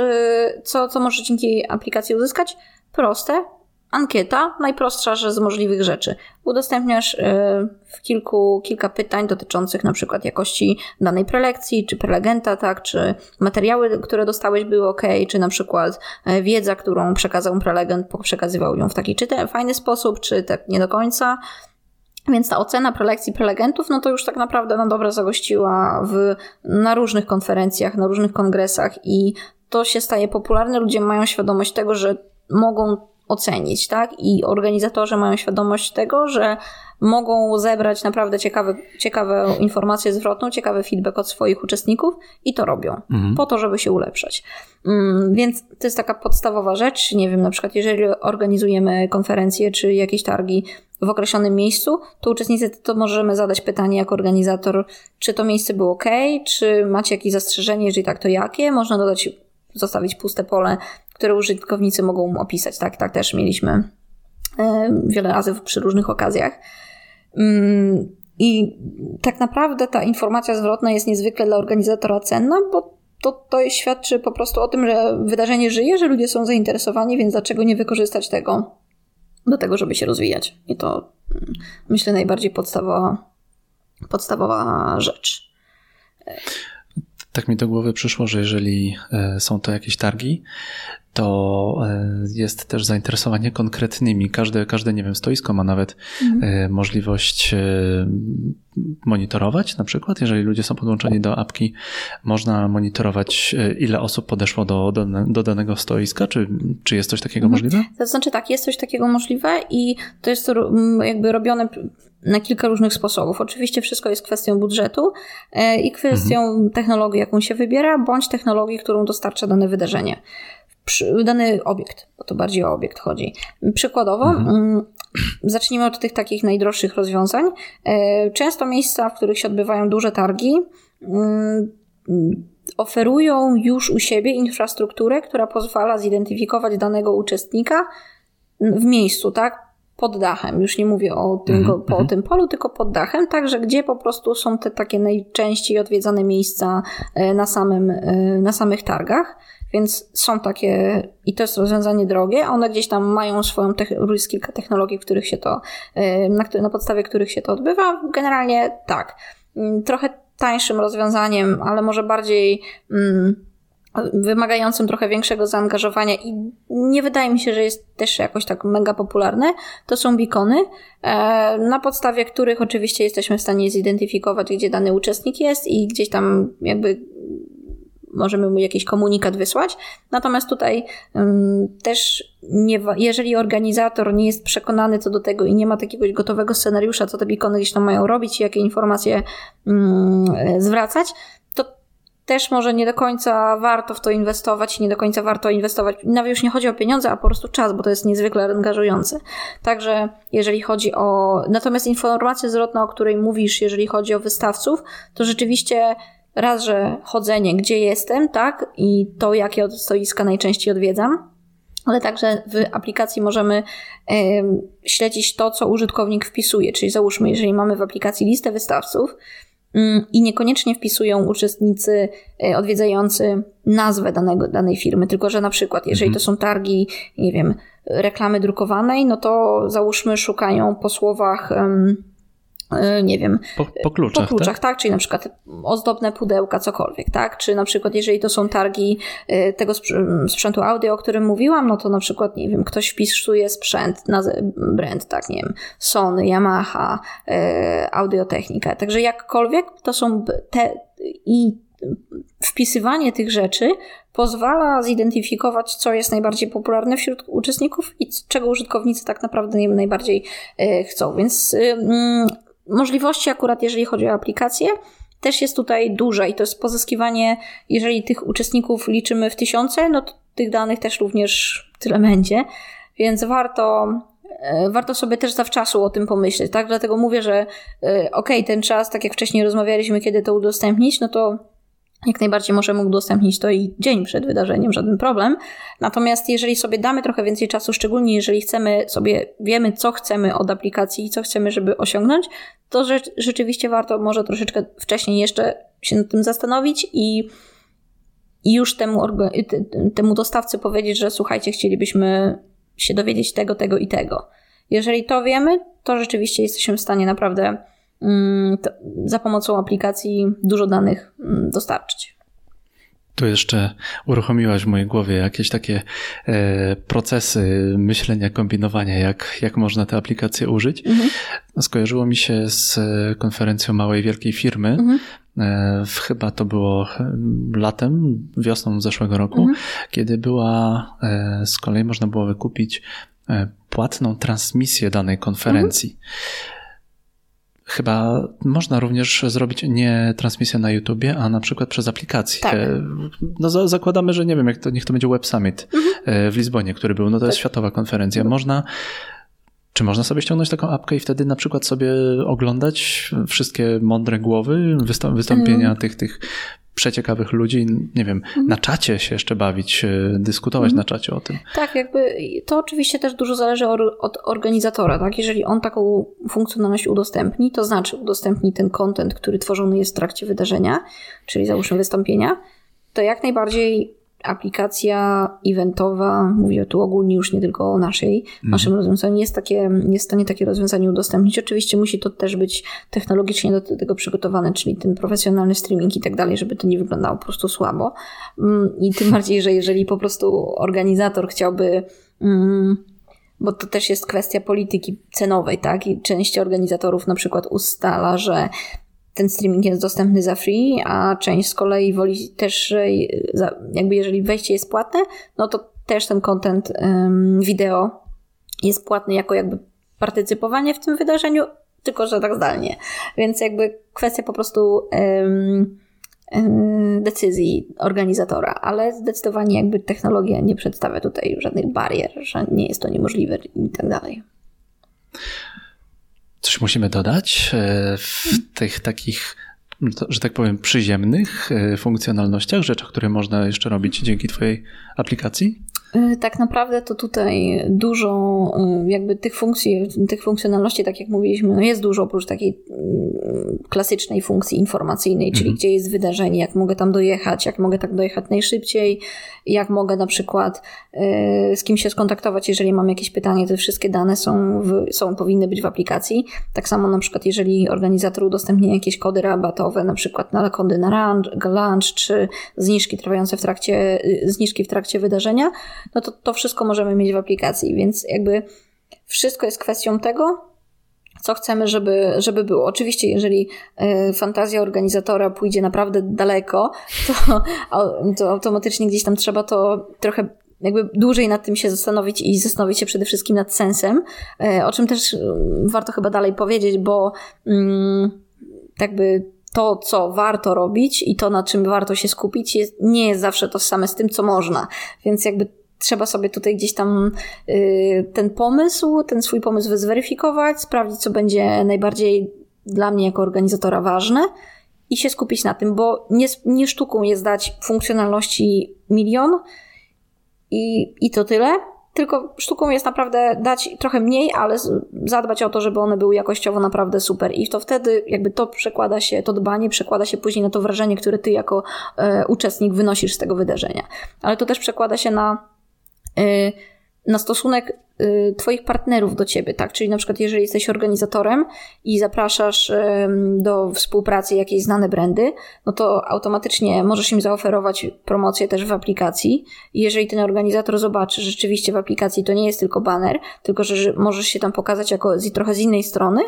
co, co możesz dzięki aplikacji uzyskać? Proste, ankieta, najprostsza z możliwych rzeczy. Udostępniasz e, w kilku, kilka pytań dotyczących na przykład jakości danej prelekcji, czy prelegenta, tak, czy materiały, które dostałeś były ok, czy na przykład e, wiedza, którą przekazał prelegent, przekazywał ją w taki czy ten fajny sposób, czy tak nie do końca. Więc ta ocena prelekcji prelegentów, no to już tak naprawdę na dobre zagościła w, na różnych konferencjach, na różnych kongresach i to się staje popularne. Ludzie mają świadomość tego, że mogą ocenić, tak? I organizatorzy mają świadomość tego, że mogą zebrać naprawdę ciekawe, ciekawe informacje zwrotną, ciekawy feedback od swoich uczestników i to robią, mhm. po to, żeby się ulepszać. Mm, więc to jest taka podstawowa rzecz. Nie wiem, na przykład, jeżeli organizujemy konferencje czy jakieś targi w określonym miejscu, to uczestnicy to możemy zadać pytanie jako organizator, czy to miejsce było ok, czy macie jakieś zastrzeżenie, jeżeli tak, to jakie? Można dodać, zostawić puste pole które użytkownicy mogą opisać. Tak, tak też mieliśmy e, wiele razy przy różnych okazjach. Mm, I tak naprawdę ta informacja zwrotna jest niezwykle dla organizatora cenna, bo to, to świadczy po prostu o tym, że wydarzenie żyje, że ludzie są zainteresowani, więc dlaczego nie wykorzystać tego do tego, żeby się rozwijać. I to mm, myślę najbardziej podstawowa, podstawowa rzecz. Tak mi do głowy przyszło, że jeżeli e, są to jakieś targi, to e, jest też zainteresowanie konkretnymi. Każde, każde nie wiem, stoisko ma nawet mhm. E, możliwość monitorować na przykład, jeżeli ludzie są podłączeni do apki, można monitorować ile osób podeszło do, do, do danego stoiska, czy, czy jest coś takiego mhm. możliwe? To znaczy tak, jest coś takiego możliwe i to jest jakby robione na kilka różnych sposobów. Oczywiście wszystko jest kwestią budżetu e, i kwestią mhm. technologii, jaką się wybiera, bądź technologii, którą dostarcza dane wydarzenie. Dany obiekt, bo to bardziej o obiekt chodzi. Przykładowo, mhm. Mm, [clears throat] zacznijmy od tych takich najdroższych rozwiązań. E, często miejsca, w których się odbywają duże targi, mm, oferują już u siebie infrastrukturę, która pozwala zidentyfikować danego uczestnika w miejscu, tak? Pod dachem. Już nie mówię o tym, mm -hmm. po mhm. tym polu, tylko pod dachem, także gdzie po prostu są te takie najczęściej odwiedzane miejsca e, na, samym, e, na samych targach. Więc są takie, i to jest rozwiązanie drogie, one gdzieś tam mają swoją, jest kilka technologii, w których się to, e, na, na podstawie których się to odbywa. Generalnie tak. Mm, trochę tańszym rozwiązaniem, ale może bardziej mm, wymagającym trochę większego zaangażowania i nie wydaje mi się, że jest też jakoś tak mega popularne, to są beacony, e, na podstawie których oczywiście jesteśmy w stanie zidentyfikować, gdzie dany uczestnik jest i gdzieś tam jakby możemy mu jakiś komunikat wysłać. Natomiast tutaj um, też nie, jeżeli organizator nie jest przekonany co do tego i nie ma takiego gotowego scenariusza, co te beacony gdzieś tam mają robić i jakie informacje um, zwracać, też może nie do końca warto w to inwestować i nie do końca warto inwestować. Nawet już nie chodzi o pieniądze, a po prostu czas, bo to jest niezwykle angażujące. Także jeżeli chodzi o. Natomiast informacja zwrotna, o której mówisz, jeżeli chodzi o wystawców, to rzeczywiście raz, że chodzenie, gdzie jestem, tak, i to, jakie stoiska najczęściej odwiedzam, ale także w aplikacji możemy y, śledzić to, co użytkownik wpisuje. Czyli załóżmy, jeżeli mamy w aplikacji listę wystawców, i niekoniecznie wpisują uczestnicy e, odwiedzający nazwę danego, danej firmy, tylko że na przykład, jeżeli mhm. to są targi, nie wiem, reklamy drukowanej, no to załóżmy szukają po słowach um, nie wiem, po, po kluczach, po kluczach tak? tak? Czyli na przykład ozdobne pudełka, cokolwiek, tak? Czy na przykład, jeżeli to są targi e, tego sprzętu audio, o którym mówiłam, no to na przykład, nie wiem, ktoś wpisuje sprzęt, na brand, tak, nie wiem, Sony, Yamaha, e, Audiotechnika. Także jakkolwiek to są te i wpisywanie tych rzeczy pozwala zidentyfikować, co jest najbardziej popularne wśród uczestników i czego użytkownicy tak naprawdę najbardziej chcą. Więc mm, możliwości akurat, jeżeli chodzi o aplikacje, też jest tutaj duże i to jest pozyskiwanie, jeżeli tych uczestników liczymy w tysiące, no to tych danych też również tyle będzie, więc warto, e, warto sobie też zawczasu o tym pomyśleć, tak? Dlatego mówię, że e, ok, ten czas, tak jak wcześniej rozmawialiśmy, kiedy to udostępnić, no to jak najbardziej możemy udostępnić to i dzień przed wydarzeniem, żaden problem. Natomiast jeżeli sobie damy trochę więcej czasu, szczególnie jeżeli chcemy sobie, wiemy co chcemy od aplikacji i co chcemy, żeby osiągnąć, to rzeczywiście warto może troszeczkę wcześniej jeszcze się nad tym zastanowić i, już temu, temu dostawcy powiedzieć, że słuchajcie, chcielibyśmy się dowiedzieć tego, tego i tego. Jeżeli to wiemy, to rzeczywiście jesteśmy w stanie naprawdę za pomocą aplikacji dużo danych mm, dostarczyć. Tu jeszcze uruchomiłaś w mojej głowie jakieś takie e, procesy myślenia, kombinowania, jak, jak można te aplikacje użyć. Mhm. Skojarzyło mi się z konferencją małej, wielkiej firmy. Mhm. E, chyba to było e, latem, wiosną zeszłego roku, mhm. kiedy była, e, z kolei można było wykupić e, płatną transmisję danej konferencji. Mhm. Chyba można również zrobić nie transmisję na YouTubie, a na przykład przez aplikację. Tak. No, zakładamy, że nie wiem, jak to, niech to będzie Web Summit mhm. E, w Lizbonie, który był. No to tak. jest światowa konferencja. Mhm. Można czy można sobie ściągnąć taką apkę i wtedy na przykład sobie oglądać wszystkie mądre głowy, wystąpienia mm. tych, tych przeciekawych ludzi, nie wiem, mhm. na czacie się jeszcze bawić, dyskutować mhm. na czacie o tym. Tak, jakby to oczywiście też dużo zależy od organizatora, tak? Jeżeli on taką funkcjonalność udostępni, to znaczy udostępni ten content, który tworzony jest w trakcie wydarzenia, czyli załóżmy wystąpienia, to jak najbardziej aplikacja eventowa, mówię tu ogólnie już nie tylko o naszej, mhm. naszym rozwiązaniu, jest, takie, jest w stanie takie rozwiązanie udostępnić. Oczywiście musi to też być technologicznie do tego przygotowane, czyli ten profesjonalny streaming i tak dalej, żeby to nie wyglądało po prostu słabo. Mm, I tym [laughs] bardziej, że jeżeli po prostu organizator chciałby mm, bo to też jest kwestia polityki cenowej, tak? I część organizatorów na przykład ustala, że ten streaming jest dostępny za free, a część z kolei woli też, jakby jeżeli wejście jest płatne, no to też ten content wideo jest płatny jako jakby partycypowanie w tym wydarzeniu, tylko że tak zdalnie. Więc jakby kwestia po prostu decyzji organizatora, ale zdecydowanie jakby technologia nie przedstawia tutaj żadnych barier, że nie jest to niemożliwe i tak dalej. Coś musimy dodać e, w tych takich, że tak powiem, przyziemnych e, funkcjonalnościach, rzeczach, które można jeszcze robić dzięki Twojej aplikacji? Y, tak naprawdę to tutaj dużo y, jakby tych funkcji, tych funkcjonalności, tak jak mówiliśmy, no jest dużo oprócz takiej mm, klasycznej funkcji informacyjnej, czyli mhm. gdzie jest wydarzenie, jak mogę tam dojechać, jak mogę tak dojechać najszybciej, jak mogę na przykład y, z kim się skontaktować, jeżeli mam jakieś pytanie, te wszystkie dane są, w, są powinny być w aplikacji. Tak samo na przykład, jeżeli organizator udostępnia jakieś kody rabatowe, na przykład na kody na lunch, lunch czy zniżki trwające w trakcie, zniżki w trakcie wydarzenia, no to to wszystko możemy mieć w aplikacji, więc jakby wszystko jest kwestią tego, co chcemy, żeby, żeby było. Oczywiście, jeżeli y, fantazja organizatora pójdzie naprawdę daleko, to, to automatycznie gdzieś tam trzeba to trochę jakby dłużej nad tym się zastanowić i zastanowić się przede wszystkim nad sensem, y, o czym też y, warto chyba dalej powiedzieć, bo mm, jakby to, co warto robić i to, na czym warto się skupić, jest, nie jest zawsze to same z tym, co można. Więc jakby trzeba sobie tutaj gdzieś tam y, ten pomysł, ten swój pomysł zweryfikować, sprawdzić, co będzie najbardziej dla mnie jako organizatora ważne i się skupić na tym, bo nie, nie sztuką jest dać funkcjonalności milion i, i to tyle, tylko sztuką jest naprawdę dać trochę mniej, ale zadbać o to, żeby one były jakościowo naprawdę super. I to wtedy jakby to przekłada się, to dbanie przekłada się później na to wrażenie, które ty jako e, uczestnik wynosisz z tego wydarzenia. Ale to też przekłada się na na stosunek y, Twoich partnerów do Ciebie, tak? Czyli na przykład, jeżeli jesteś organizatorem i zapraszasz do współpracy jakieś znane brandy, no to automatycznie możesz im zaoferować promocję też w aplikacji. I jeżeli ten organizator zobaczy, że rzeczywiście w aplikacji to nie jest tylko banner, tylko że możesz się tam pokazać jako z, trochę z innej strony,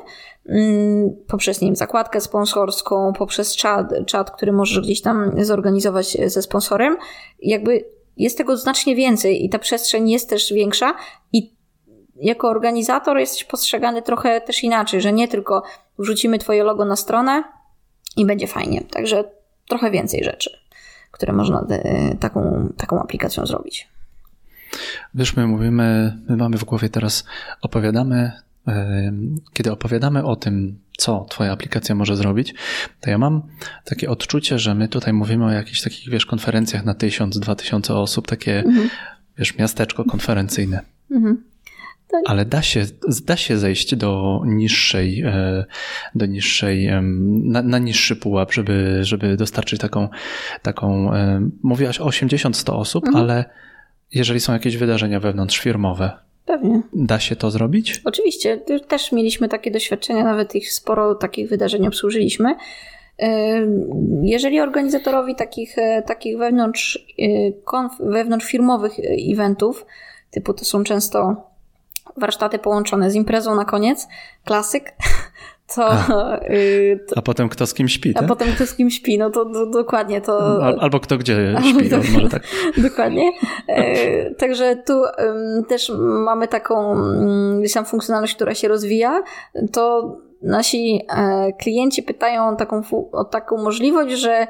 mm, poprzez, nie wiem, zakładkę sponsorską, poprzez czat, czat, który możesz gdzieś tam zorganizować ze sponsorem, jakby jest tego znacznie więcej i ta przestrzeń jest też większa i jako organizator jesteś postrzegany trochę też inaczej, że nie tylko wrzucimy twoje logo na stronę i będzie fajnie. Także trochę więcej rzeczy, które można e, taką, taką aplikacją zrobić. Wiesz, my mówimy, my mamy w głowie teraz, opowiadamy, e, kiedy opowiadamy o tym, co Twoja aplikacja może zrobić, to ja mam takie odczucie, że my tutaj mówimy o jakichś takich, wiesz, konferencjach na tysiąc, dwa tysiące osób, takie, mhm. wiesz, miasteczko konferencyjne. Mhm. Ale da się, da się zejść do niższej, e, do niższej, na, na niższy pułap, żeby, żeby dostarczyć taką, taką, e, mówiłaś o 80-100 osób, mhm. ale jeżeli są jakieś wydarzenia wewnątrzfirmowe, pewnie. Da się to zrobić? Oczywiście. Też mieliśmy takie doświadczenia, nawet ich sporo takich wydarzeń obsłużyliśmy. Jeżeli organizatorowi takich, e, takich wewnątrz, e, wewnątrz firmowych eventów, typu to są często warsztaty połączone z imprezą na koniec, klasyk, [laughs] to, a. Y, to, a potem kto z kim śpi, tak? A potem kto z kim śpi, no to, to dokładnie to... Al, albo kto gdzie [laughs] śpi, no, może tak. dokładnie. E, [laughs] także tu też mamy taką gdzieś tam funkcjonalność, która się rozwija, to nasi e, klienci pytają taką, o taką możliwość, że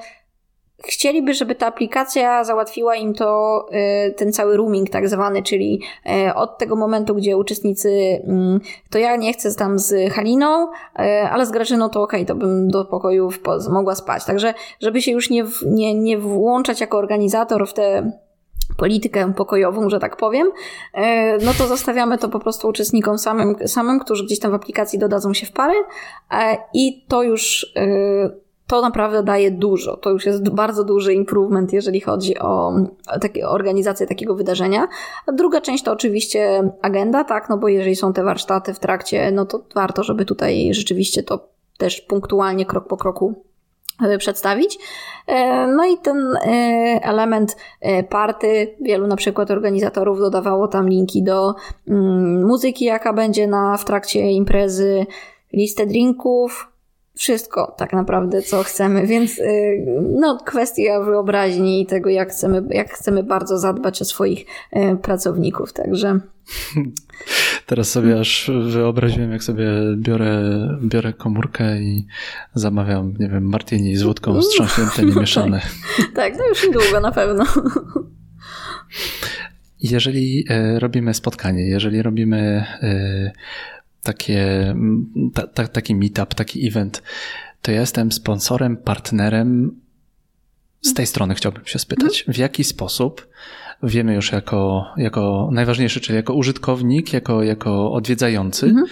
chcieliby, żeby ta aplikacja załatwiła im to, y, ten cały rooming tak zwany, czyli y, od tego momentu, gdzie uczestnicy, mm, to ja nie chcę tam z Haliną, y, ale z Grażyną to okej, okay, to bym do pokoju mogła spać. Także, żeby się już nie, nie, nie włączać jako organizator w tę politykę pokojową, że tak powiem, no to zostawiamy to po prostu uczestnikom samym, samym, którzy gdzieś tam w aplikacji dodadzą się w pary i to już to naprawdę daje dużo. To już jest bardzo duży improvement, jeżeli chodzi o, takie, organizację takiego wydarzenia. A druga część to oczywiście agenda, tak, no bo jeżeli są te warsztaty w trakcie, no to warto, żeby tutaj rzeczywiście to też punktualnie, krok po kroku e, przedstawić. E, no i ten e, element party, wielu na przykład organizatorów dodawało tam linki do mm, muzyki, jaka będzie na, w trakcie imprezy, listę drinków, wszystko tak naprawdę, co chcemy, więc y, no, kwestia wyobraźni i tego, jak chcemy, jak chcemy bardzo zadbać o swoich y, pracowników, także... [laughs] Teraz sobie aż wyobraziłem, jak sobie biorę, biorę komórkę i zamawiam, nie wiem, martini z wódką wstrząśnięte, [laughs] nie mieszane. tak, tak, to już niedługo na pewno. [laughs] Jeżeli e, robimy spotkanie, jeżeli robimy e, takie, ta, ta, taki meetup, taki event, to ja jestem sponsorem, partnerem. Z tej strony chciałbym się spytać, w jaki sposób wiemy już jako, jako najważniejszy, czyli jako użytkownik, jako, jako odwiedzający mhm.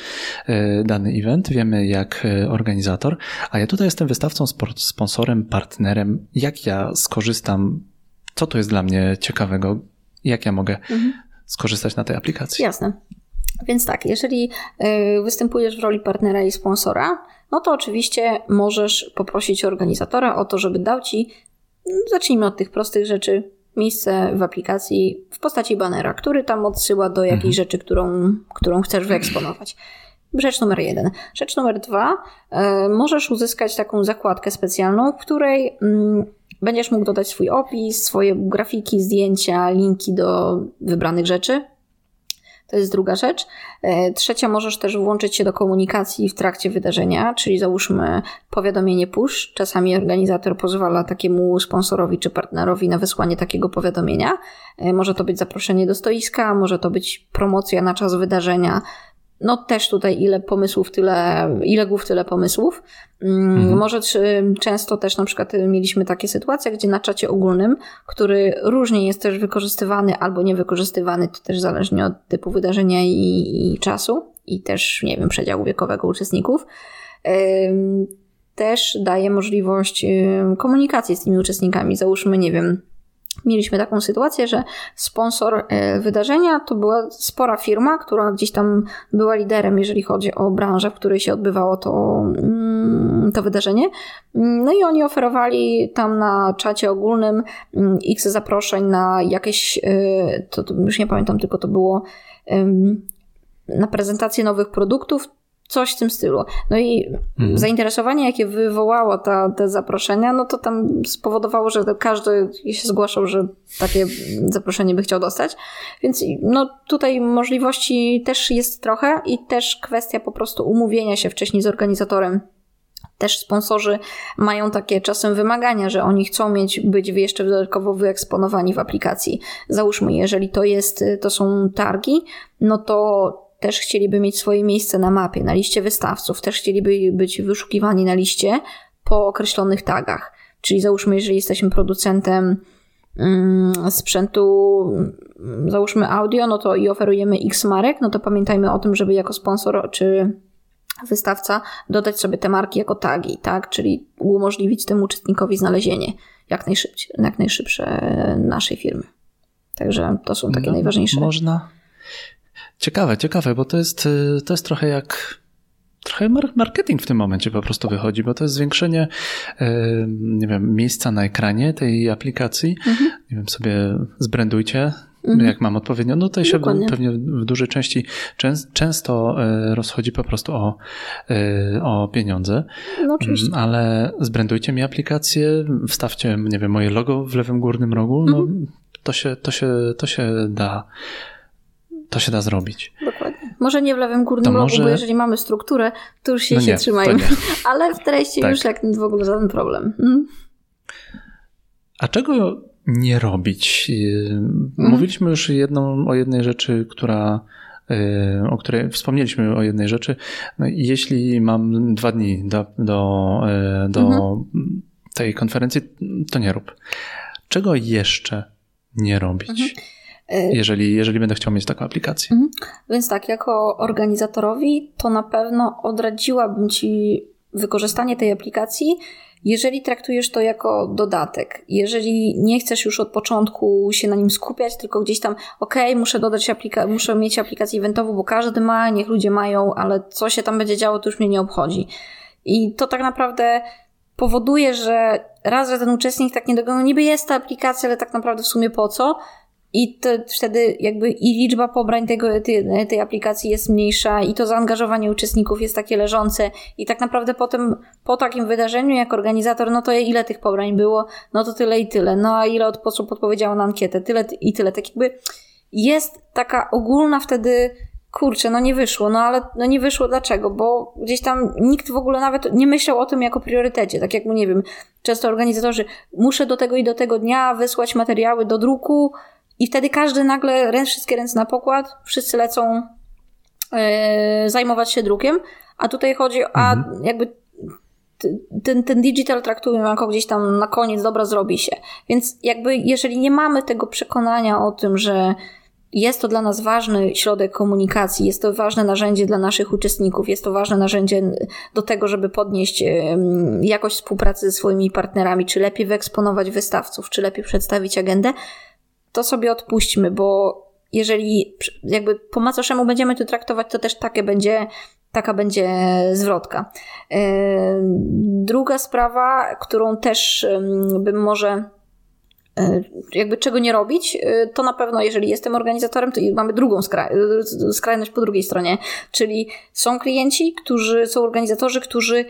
E, dany event, wiemy jak e, organizator, a ja tutaj jestem wystawcą, sponsorem, partnerem. Jak ja skorzystam, co to jest dla mnie ciekawego, jak ja mogę mhm. skorzystać na tej aplikacji? Jasne. Więc tak, jeżeli y, występujesz w roli partnera i sponsora, no to oczywiście możesz poprosić organizatora o to, żeby dał ci, zacznijmy od tych prostych rzeczy, miejsce w aplikacji w postaci banera, który tam odsyła do jakiejś mhm. rzeczy, którą, którą chcesz wyeksponować. Rzecz numer jeden. Rzecz numer dwa, y, możesz uzyskać taką zakładkę specjalną, w której mm, będziesz mógł dodać swój opis, swoje grafiki, zdjęcia, linki do wybranych rzeczy. To jest druga rzecz. E, trzecia, możesz też włączyć się do komunikacji w trakcie wydarzenia, czyli załóżmy powiadomienie push. Czasami organizator pozwala takiemu sponsorowi czy partnerowi na wysłanie takiego powiadomienia. E, może to być zaproszenie do stoiska, może to być promocja na czas wydarzenia, no też tutaj ile pomysłów, tyle, ile głów, tyle pomysłów. Mm, mhm. Może często też na przykład mieliśmy takie sytuacje, gdzie na czacie ogólnym, który różnie jest też wykorzystywany albo niewykorzystywany, to też zależnie od typu wydarzenia i, i czasu i też, nie wiem, przedziału wiekowego uczestników, też daje możliwość komunikacji z tymi uczestnikami. Załóżmy, nie wiem, Mieliśmy taką sytuację, że sponsor e, wydarzenia to była spora firma, która gdzieś tam była liderem, jeżeli chodzi o branżę, w której się odbywało to, mm, to wydarzenie. No i oni oferowali tam na czacie ogólnym mm, x zaproszeń na jakieś, e, to, to już nie pamiętam, tylko to było na prezentację nowych produktów, Coś w tym stylu. No i mhm. zainteresowanie, jakie wywołało ta, te zaproszenia, no to tam spowodowało, że każdy się zgłaszał, że takie zaproszenie by chciał dostać. Więc no tutaj możliwości też jest trochę i też kwestia po prostu umówienia się wcześniej z organizatorem też sponsorzy mają takie czasem wymagania, że oni chcą mieć, być jeszcze dodatkowo wyeksponowani w aplikacji. Załóżmy, jeżeli to jest, to są targi, no to też chcieliby mieć swoje miejsce na mapie, na liście wystawców, też chcieliby być wyszukiwani na liście po określonych tagach. Czyli załóżmy, jeżeli jesteśmy producentem mm, sprzętu, mm, załóżmy audio, no to i oferujemy X marek, no to pamiętajmy o tym, żeby jako sponsor czy wystawca dodać sobie te marki jako tagi, tak? Czyli umożliwić temu uczestnikowi znalezienie jak, najszybciej, jak najszybsze naszej firmy. Także to są takie no, najważniejsze. Można Ciekawe, ciekawe, bo to jest, y, to jest trochę jak trochę marketing w tym momencie po prostu wychodzi, bo to jest zwiększenie, y, nie wiem, miejsca na ekranie tej aplikacji. Mhm. Nie wiem, sobie zbrandujcie, mhm. jak mam odpowiednio. No to się Dokładnie. pewnie w dużej części często y, rozchodzi po prostu o, o pieniądze. No oczywiście. Mm, ale zbrandujcie mi aplikację, wstawcie, nie wiem, moje logo w lewym górnym rogu, no mhm. to się, to się, to się da to się da zrobić. Dokładnie. Może nie w lewym górnym rogu, bo jeżeli mamy strukturę, to już się, no nie, się trzymają. [laughs] Ale w treści tak. już jak w ogóle żaden problem. Hmm? A czego nie robić? Mhm. Mówiliśmy już jedną, o jednej rzeczy, która y, o której wspomnieliśmy o jednej rzeczy. No, jeśli mam dwa dni do, do, y, do mhm. tej konferencji, to nie rób. Czego jeszcze nie robić? Mhm. Y, jeżeli, jeżeli będę chciał mieć taką aplikację. Mhm. Więc tak, jako organizatorowi, to na pewno odradziłabym Ci wykorzystanie tej aplikacji, jeżeli traktujesz to jako dodatek. Jeżeli nie chcesz już od początku się na nim skupiać, tylko gdzieś tam, ok, muszę dodać aplika- muszę mieć aplikację eventową, bo każdy ma, niech ludzie mają, ale co się tam będzie działo, to już mnie nie obchodzi. I to tak naprawdę powoduje, że raz, że ten uczestnik tak nie dogonił, no niby jest ta aplikacja, ale tak naprawdę w sumie po co? I to wtedy jakby i liczba pobrań tego, tej, tej aplikacji jest mniejsza i to zaangażowanie uczestników jest takie leżące i tak naprawdę potem po takim wydarzeniu jak organizator, no to ile tych pobrań było? No to tyle i tyle. No a ile osób odpowiedziało na ankietę? Tyle i tyle. Tak jakby jest taka ogólna wtedy kurczę, no nie wyszło, no ale no nie wyszło dlaczego? Bo gdzieś tam nikt w ogóle nawet nie myślał o tym jako priorytecie. Tak jak, nie wiem, często organizatorzy, muszę do tego i do tego dnia wysłać materiały do druku, i wtedy każdy nagle, ręce, wszystkie ręce na pokład, wszyscy lecą yy, zajmować się drukiem, a tutaj chodzi, a mhm. jakby ten, ten digital traktujemy jako gdzieś tam na koniec, dobra, zrobi się. Więc jakby jeżeli nie mamy tego przekonania o tym, że jest to dla nas ważny środek komunikacji, jest to ważne narzędzie dla naszych uczestników, jest to ważne narzędzie do tego, żeby podnieść jakość współpracy ze swoimi partnerami, czy lepiej wyeksponować wystawców, czy lepiej przedstawić agendę, to sobie odpuśćmy, bo jeżeli jakby po macoszemu będziemy to traktować, to też takie będzie, taka będzie zwrotka. E, druga sprawa, którą też bym może e, jakby czego nie robić, e, to na pewno jeżeli jestem organizatorem, to mamy drugą skraj skrajność po drugiej stronie, czyli są klienci, którzy są organizatorzy, którzy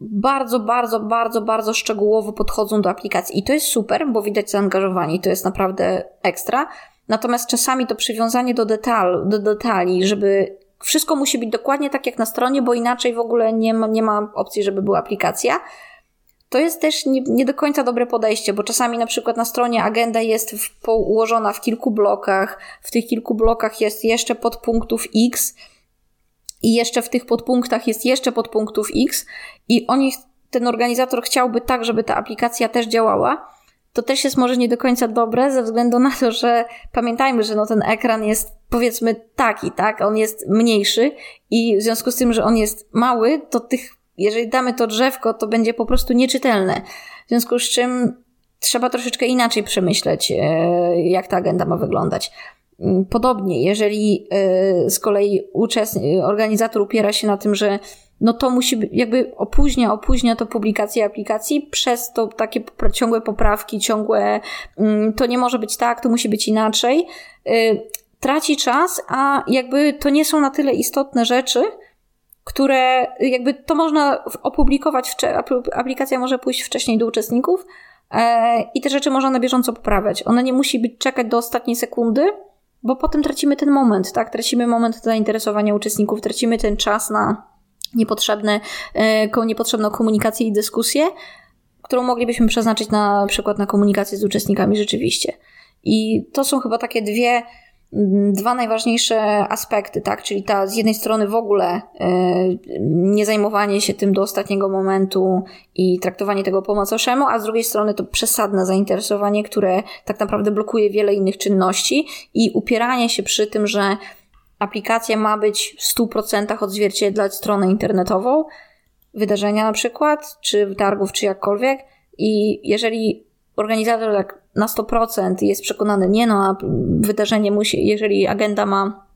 bardzo, bardzo, bardzo, bardzo szczegółowo podchodzą do aplikacji. I to jest super, bo widać zaangażowanie i to jest naprawdę ekstra. Natomiast czasami to przywiązanie do, detal, do detali, żeby wszystko musi być dokładnie tak jak na stronie, bo inaczej w ogóle nie ma, nie ma opcji, żeby była aplikacja. To jest też nie, nie do końca dobre podejście, bo czasami na przykład na stronie agenda jest w, ułożona w kilku blokach, w tych kilku blokach jest jeszcze podpunktów X, i jeszcze w tych podpunktach jest jeszcze podpunktów X i oni, ten organizator chciałby tak, żeby ta aplikacja też działała, to też jest może nie do końca dobre ze względu na to, że pamiętajmy, że no ten ekran jest powiedzmy taki, tak? On jest mniejszy i w związku z tym, że on jest mały, to tych, jeżeli damy to drzewko, to będzie po prostu nieczytelne. W związku z czym trzeba troszeczkę inaczej przemyśleć, e, jak ta agenda ma wyglądać. Podobnie, jeżeli y, z kolei organizator upiera się na tym, że no to musi być, jakby opóźnia, opóźnia to publikację aplikacji, przez to takie ciągłe poprawki, ciągłe, mm, to nie może być tak, to musi być inaczej, y, traci czas, a jakby to nie są na tyle istotne rzeczy, które jakby to można opublikować, aplikacja może pójść wcześniej do uczestników e, i te rzeczy można na bieżąco poprawiać. Ona nie musi być czekać do ostatniej sekundy, bo potem tracimy ten moment, tak? Tracimy moment zainteresowania uczestników, tracimy ten czas na niepotrzebne, e, niepotrzebną komunikację i dyskusję, którą moglibyśmy przeznaczyć na przykład na komunikację z uczestnikami rzeczywiście. I to są chyba takie dwie dwa najważniejsze aspekty, tak? Czyli ta z jednej strony w ogóle e, nie zajmowanie się tym do ostatniego momentu i traktowanie tego po macoszemu, a z drugiej strony to przesadne zainteresowanie, które tak naprawdę blokuje wiele innych czynności i upieranie się przy tym, że aplikacja ma być w 100% odzwierciedlać stronę internetową, wydarzenia na przykład, czy targów, czy jakkolwiek. I jeżeli organizator tak na 100% jest przekonany, nie no, a wydarzenie musi, jeżeli agenda ma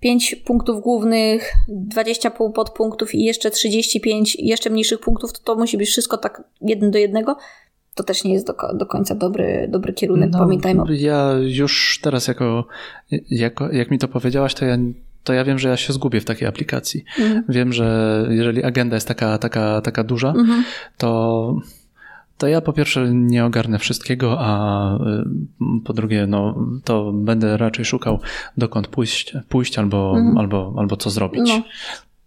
5 punktów głównych, 20 podpunktów i jeszcze 35 jeszcze mniejszych punktów, to to musi być wszystko tak jeden do jednego. To też nie jest do, do końca dobry, dobry kierunek, no, pamiętajmy. Ja już teraz jako, jako, jak mi to powiedziałaś, to ja to ja wiem, że ja się zgubię w takiej aplikacji. Mhm. Wiem, że jeżeli agenda jest taka, taka, taka duża, mhm. to to ja po pierwsze nie ogarnę wszystkiego, a y, po drugie, no, to będę raczej szukał dokąd pójść, pójść albo, mhm. albo, albo co zrobić.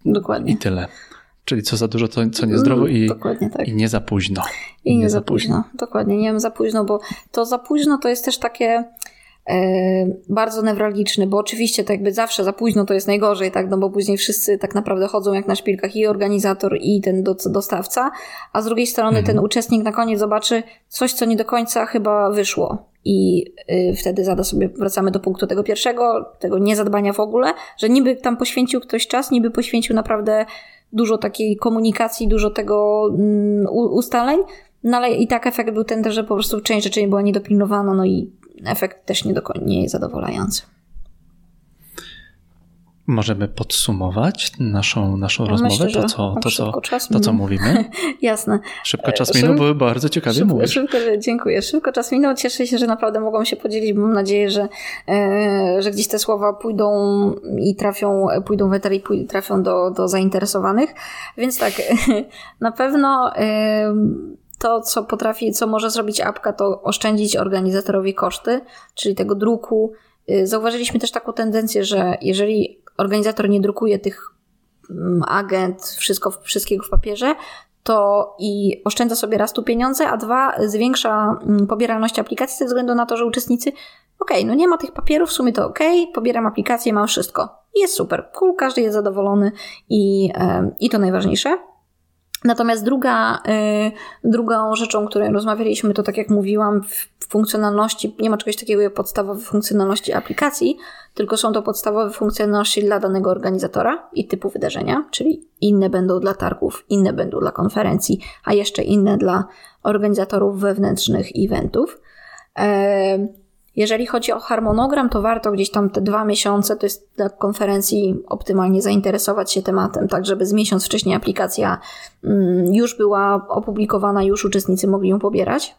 No, dokładnie. I tyle. Czyli co za dużo, to co niezdrowo i, tak. i nie za późno. I, I nie, nie, za późno. późno. Dokładnie, nie wiem za późno, bo to za późno to jest też takie bardzo newralgiczny, bo oczywiście to jakby zawsze za późno to jest najgorzej, tak, no bo później wszyscy tak naprawdę chodzą jak na szpilkach i organizator i ten dostawca, a z drugiej strony mhm. ten uczestnik na koniec zobaczy coś, co nie do końca chyba wyszło i y, wtedy zada sobie, wracamy do punktu tego pierwszego, tego niezadbania w ogóle, że niby tam poświęcił ktoś czas, niby poświęcił naprawdę dużo takiej komunikacji, dużo tego mm, ustaleń, no ale i tak efekt był ten, że po prostu część rzeczy nie była niedopilnowana, no i efekt też nie, do, nie jest zadowalający. Możemy podsumować naszą, naszą rozmowę, myślę, to, co, to, co, to, co mówimy. [laughs] Jasne. Szybko czas minął, były bardzo ciekawie szybko, mówisz. Szybko, dziękuję. Szybko czas minął. Cieszę się, że naprawdę mogą się podzielić. Mam nadzieję, że, e, że gdzieś te słowa pójdą i trafią, pójdą w eter i trafią do, do zainteresowanych. Więc tak, [laughs] na pewno e, to, co potrafi, co może zrobić apka, to oszczędzić organizatorowi koszty, czyli tego druku. Y, zauważyliśmy też taką tendencję, że jeżeli organizator nie drukuje tych mm, agent, wszystko, wszystkiego w papierze, to i oszczędza sobie raz tu pieniądze, a dwa zwiększa mm, pobieralność aplikacji ze względu na to, że uczestnicy okej, okay, no nie ma tych papierów, w sumie to okej, okay, pobieram aplikację, mam wszystko. Jest super, cool, każdy jest zadowolony i, i to najważniejsze. Natomiast druga, y, drugą rzeczą, o której rozmawialiśmy, to tak jak mówiłam, w funkcjonalności, nie ma czegoś takiego jak podstawowe funkcjonalności aplikacji, tylko są to podstawowe funkcjonalności dla danego organizatora i typu wydarzenia, czyli inne będą dla targów, inne będą dla konferencji, a jeszcze inne dla organizatorów wewnętrznych eventów. Y, jeżeli chodzi o harmonogram, to warto gdzieś tam te dwa miesiące, to jest dla konferencji optymalnie zainteresować się tematem, tak żeby z miesiąc wcześniej aplikacja mm, już była opublikowana, już uczestnicy mogli ją pobierać.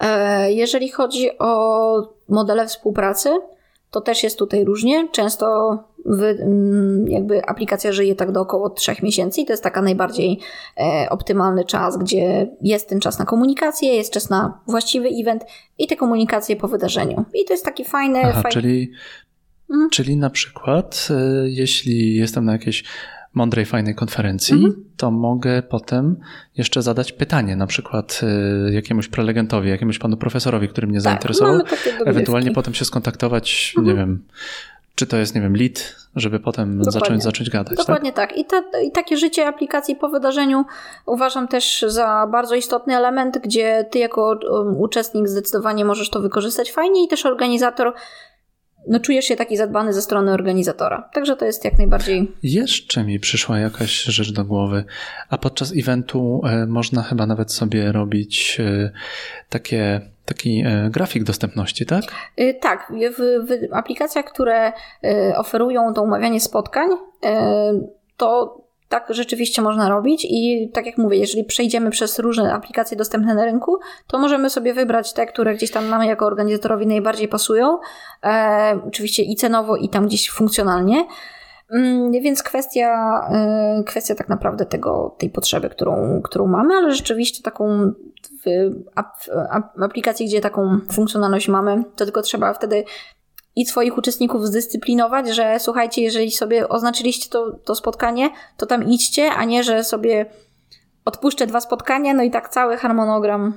E, jeżeli chodzi o modele współpracy, to też jest tutaj różnie. Często wy, mm, jakby aplikacja żyje tak do około 3 miesięcy i to jest taka najbardziej e, optymalny czas, gdzie jest ten czas na komunikację, jest czas na właściwy event i te komunikacje po wydarzeniu. I to jest taki fajny... Aha, czyli, mhm. czyli na przykład e, jeśli jestem na jakiejś mądrej, fajnej konferencji, mhm. to mogę potem jeszcze zadać pytanie, na przykład y, jakiemuś prelegentowi, jakiemuś panu profesorowi, który mnie tak, zainteresował. Ewentualnie potem się skontaktować, mhm. nie wiem, czy to jest, nie wiem, lead, żeby potem zacząć, zacząć gadać. Tak? Dokładnie tak. tak. I, ta, I takie życie aplikacji po wydarzeniu uważam też za bardzo istotny element, gdzie ty jako um, uczestnik zdecydowanie możesz to wykorzystać fajnie i też organizator no czujesz się taki zadbany ze strony organizatora. Także to jest jak najbardziej. Jeszcze mi przyszła jakaś rzecz do głowy. A podczas eventu e, można chyba nawet sobie robić e, takie taki e, grafik dostępności, tak? Tak. W, w aplikacjach, które oferują to umawianie spotkań, to tak rzeczywiście można robić i tak jak mówię, jeżeli przejdziemy przez różne aplikacje dostępne na rynku, to możemy sobie wybrać te, które gdzieś tam nam jako organizatorowi najbardziej pasują, e, oczywiście i cenowo, i tam gdzieś funkcjonalnie. Mm, więc kwestia, e, kwestia tak naprawdę tego, tej potrzeby, którą, którą mamy, ale rzeczywiście taką w, aplikacji, gdzie taką funkcjonalność mamy, to tylko trzeba wtedy i swoich uczestników zdyscyplinować, że słuchajcie, jeżeli sobie oznaczyliście to, to spotkanie, to tam idźcie, a nie, że sobie odpuszczę dwa spotkania, no i tak cały harmonogram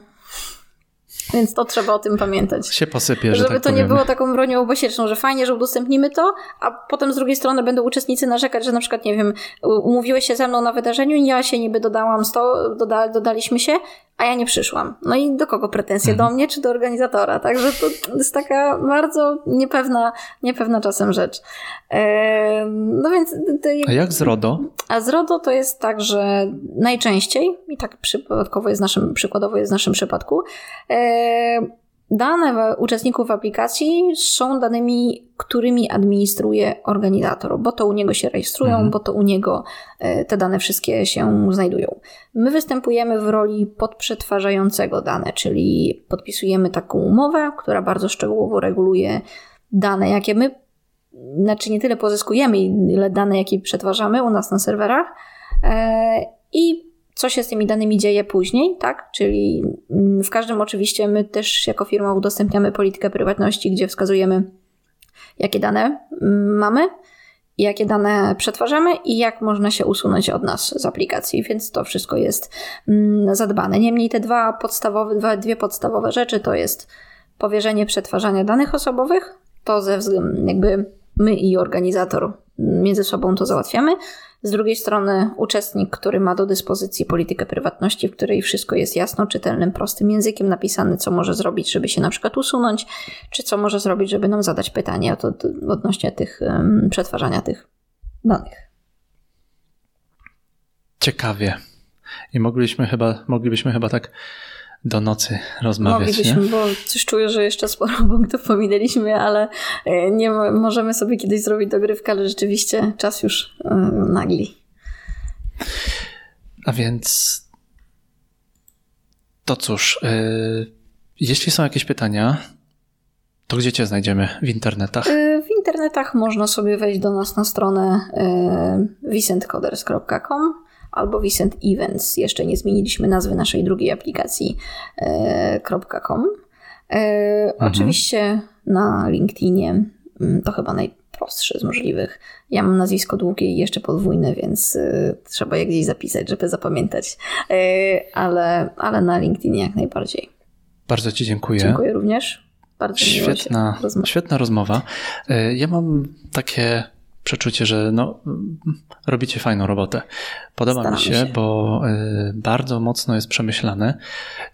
więc to trzeba o tym pamiętać. Się posypie, że Żeby tak to nie było taką bronią obosieczną, że fajnie, że udostępnimy to, a potem z drugiej strony będą uczestnicy narzekać, że na przykład, nie wiem, umówiłeś się ze mną na wydarzeniu i ja się niby dodałam, sto, doda, dodaliśmy się, a ja nie przyszłam. No i do kogo pretensje? Mhm. Do mnie czy do organizatora? Także to jest taka bardzo niepewna, niepewna czasem rzecz. no więc... a jak z RODO? A z RODO to jest tak, że najczęściej, i tak przypadkowo jest naszym, przykładowo jest w naszym przypadku, dane uczestników aplikacji są danymi, którymi administruje organizator, bo to u niego się rejestrują, mhm. bo to u niego e, te dane wszystkie się znajdują. My występujemy w roli podprzetwarzającego dane, czyli podpisujemy taką umowę, która bardzo szczegółowo reguluje dane, jakie my, znaczy nie tyle pozyskujemy, ile dane, jakie przetwarzamy u nas na serwerach. E, I co się z tymi danymi dzieje później, tak? Czyli mm, w każdym oczywiście my też jako firma udostępniamy politykę prywatności, gdzie wskazujemy, jakie dane mm, mamy, jakie dane przetwarzamy i jak można się usunąć od nas z aplikacji, więc to wszystko jest mm, zadbane. Niemniej te dwa podstawowe, dwa, dwie podstawowe rzeczy to jest powierzenie przetwarzania danych osobowych, to ze względu jakby my i organizator między sobą to załatwiamy, z drugiej strony uczestnik, który ma do dyspozycji politykę prywatności, w której wszystko jest jasno, czytelnym, prostym językiem napisane, co może zrobić, żeby się na przykład usunąć, czy co może zrobić, żeby nam zadać pytanie odnośnie tych um, przetwarzania tych danych. Ciekawie. I moglibyśmy chyba, moglibyśmy chyba tak do nocy rozmawiać. Moglibyśmy, nie? bo coś czuję, że jeszcze sporo [laughs] punktów pominęliśmy, ale e, nie możemy sobie kiedyś zrobić dogrywkę, ale rzeczywiście czas już e, nagli. A więc to cóż, yy, jeśli są jakieś pytania, to gdzie Cię znajdziemy w internetach? W internetach można sobie wejść do nas na stronę vicentcoders.com albo Vicent Events. Jeszcze nie zmieniliśmy nazwy naszej drugiej aplikacji e, .com. E, mhm. Oczywiście na LinkedInie mm, to chyba najprostszy z możliwych. Ja mam nazwisko długie i jeszcze podwójne, więc e, trzeba je gdzieś zapisać, żeby zapamiętać. ale, ale na LinkedInie jak najbardziej. Bardzo Ci dziękuję. Dziękuję również. Bardzo świetna, świetna rozmowa. Ja mam takie przeczucie, że no, robicie fajną robotę. Podoba Staram mi się, się, bo y, bardzo mocno jest przemyślane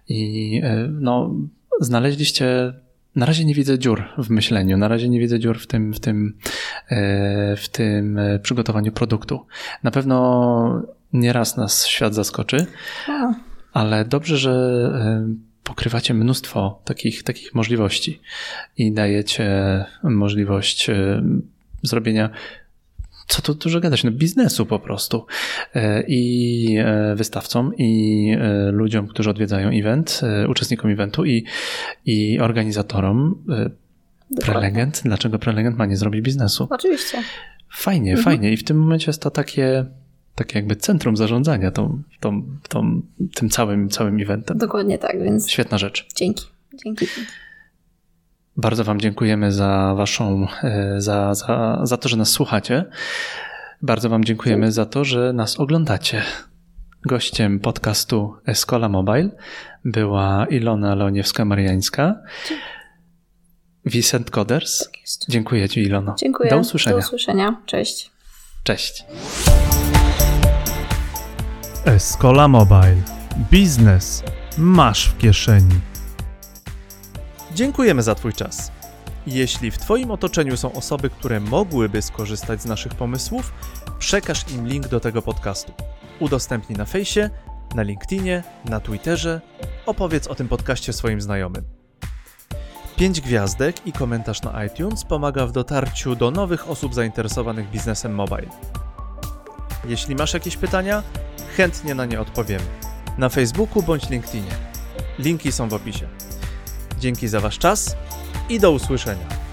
i y, no, znaleźliście. Na razie nie widzę dziur w myśleniu, na razie nie widzę dziur w tym, w tym, y, w tym przygotowaniu produktu. Na pewno nieraz nas świat zaskoczy, ale dobrze, że pokrywacie mnóstwo takich, takich możliwości i dajecie możliwość zrobienia co tu dużo gadać, no biznesu po prostu. E, I e, wystawcom, i e, ludziom, którzy odwiedzają event, uczestnikom eventu, i, i organizatorom. Prelegent? Dlaczego prelegent ma nie zrobić biznesu? Oczywiście. Fajnie, mhm. fajnie. I w tym momencie jest to takie, takie jakby centrum zarządzania tą, tą, tą, tym całym, całym eventem. Dokładnie tak, więc. Świetna rzecz. Dzięki. Dzięki. Bardzo Wam dziękujemy za Waszą, e, za, za, za to, że nas słuchacie. Bardzo Wam dziękujemy za to, że nas oglądacie. Gościem podcastu Escola Mobile była Ilona Leoniewska-Mariańska. Vicent Coders. Tak Dziękuję Ci, Ilono. Dziękuję. Do usłyszenia. Do usłyszenia. Cześć. Cześć. Escola Mobile. Biznes masz w kieszeni. Dziękujemy za Twój czas. Jeśli w Twoim otoczeniu są osoby, które mogłyby skorzystać z naszych pomysłów, przekaż im link do tego podcastu. Udostępnij na fejsie, na LinkedInie, na Twitterze, opowiedz o tym podcaście swoim znajomym. Pięć gwiazdek i komentarz na iTunes pomaga w dotarciu do nowych osób zainteresowanych biznesem mobile. Jeśli masz jakieś pytania, chętnie na nie odpowiemy. Na Facebooku bądź LinkedInie. Linki są w opisie. Dzięki za Wasz czas i do usłyszenia.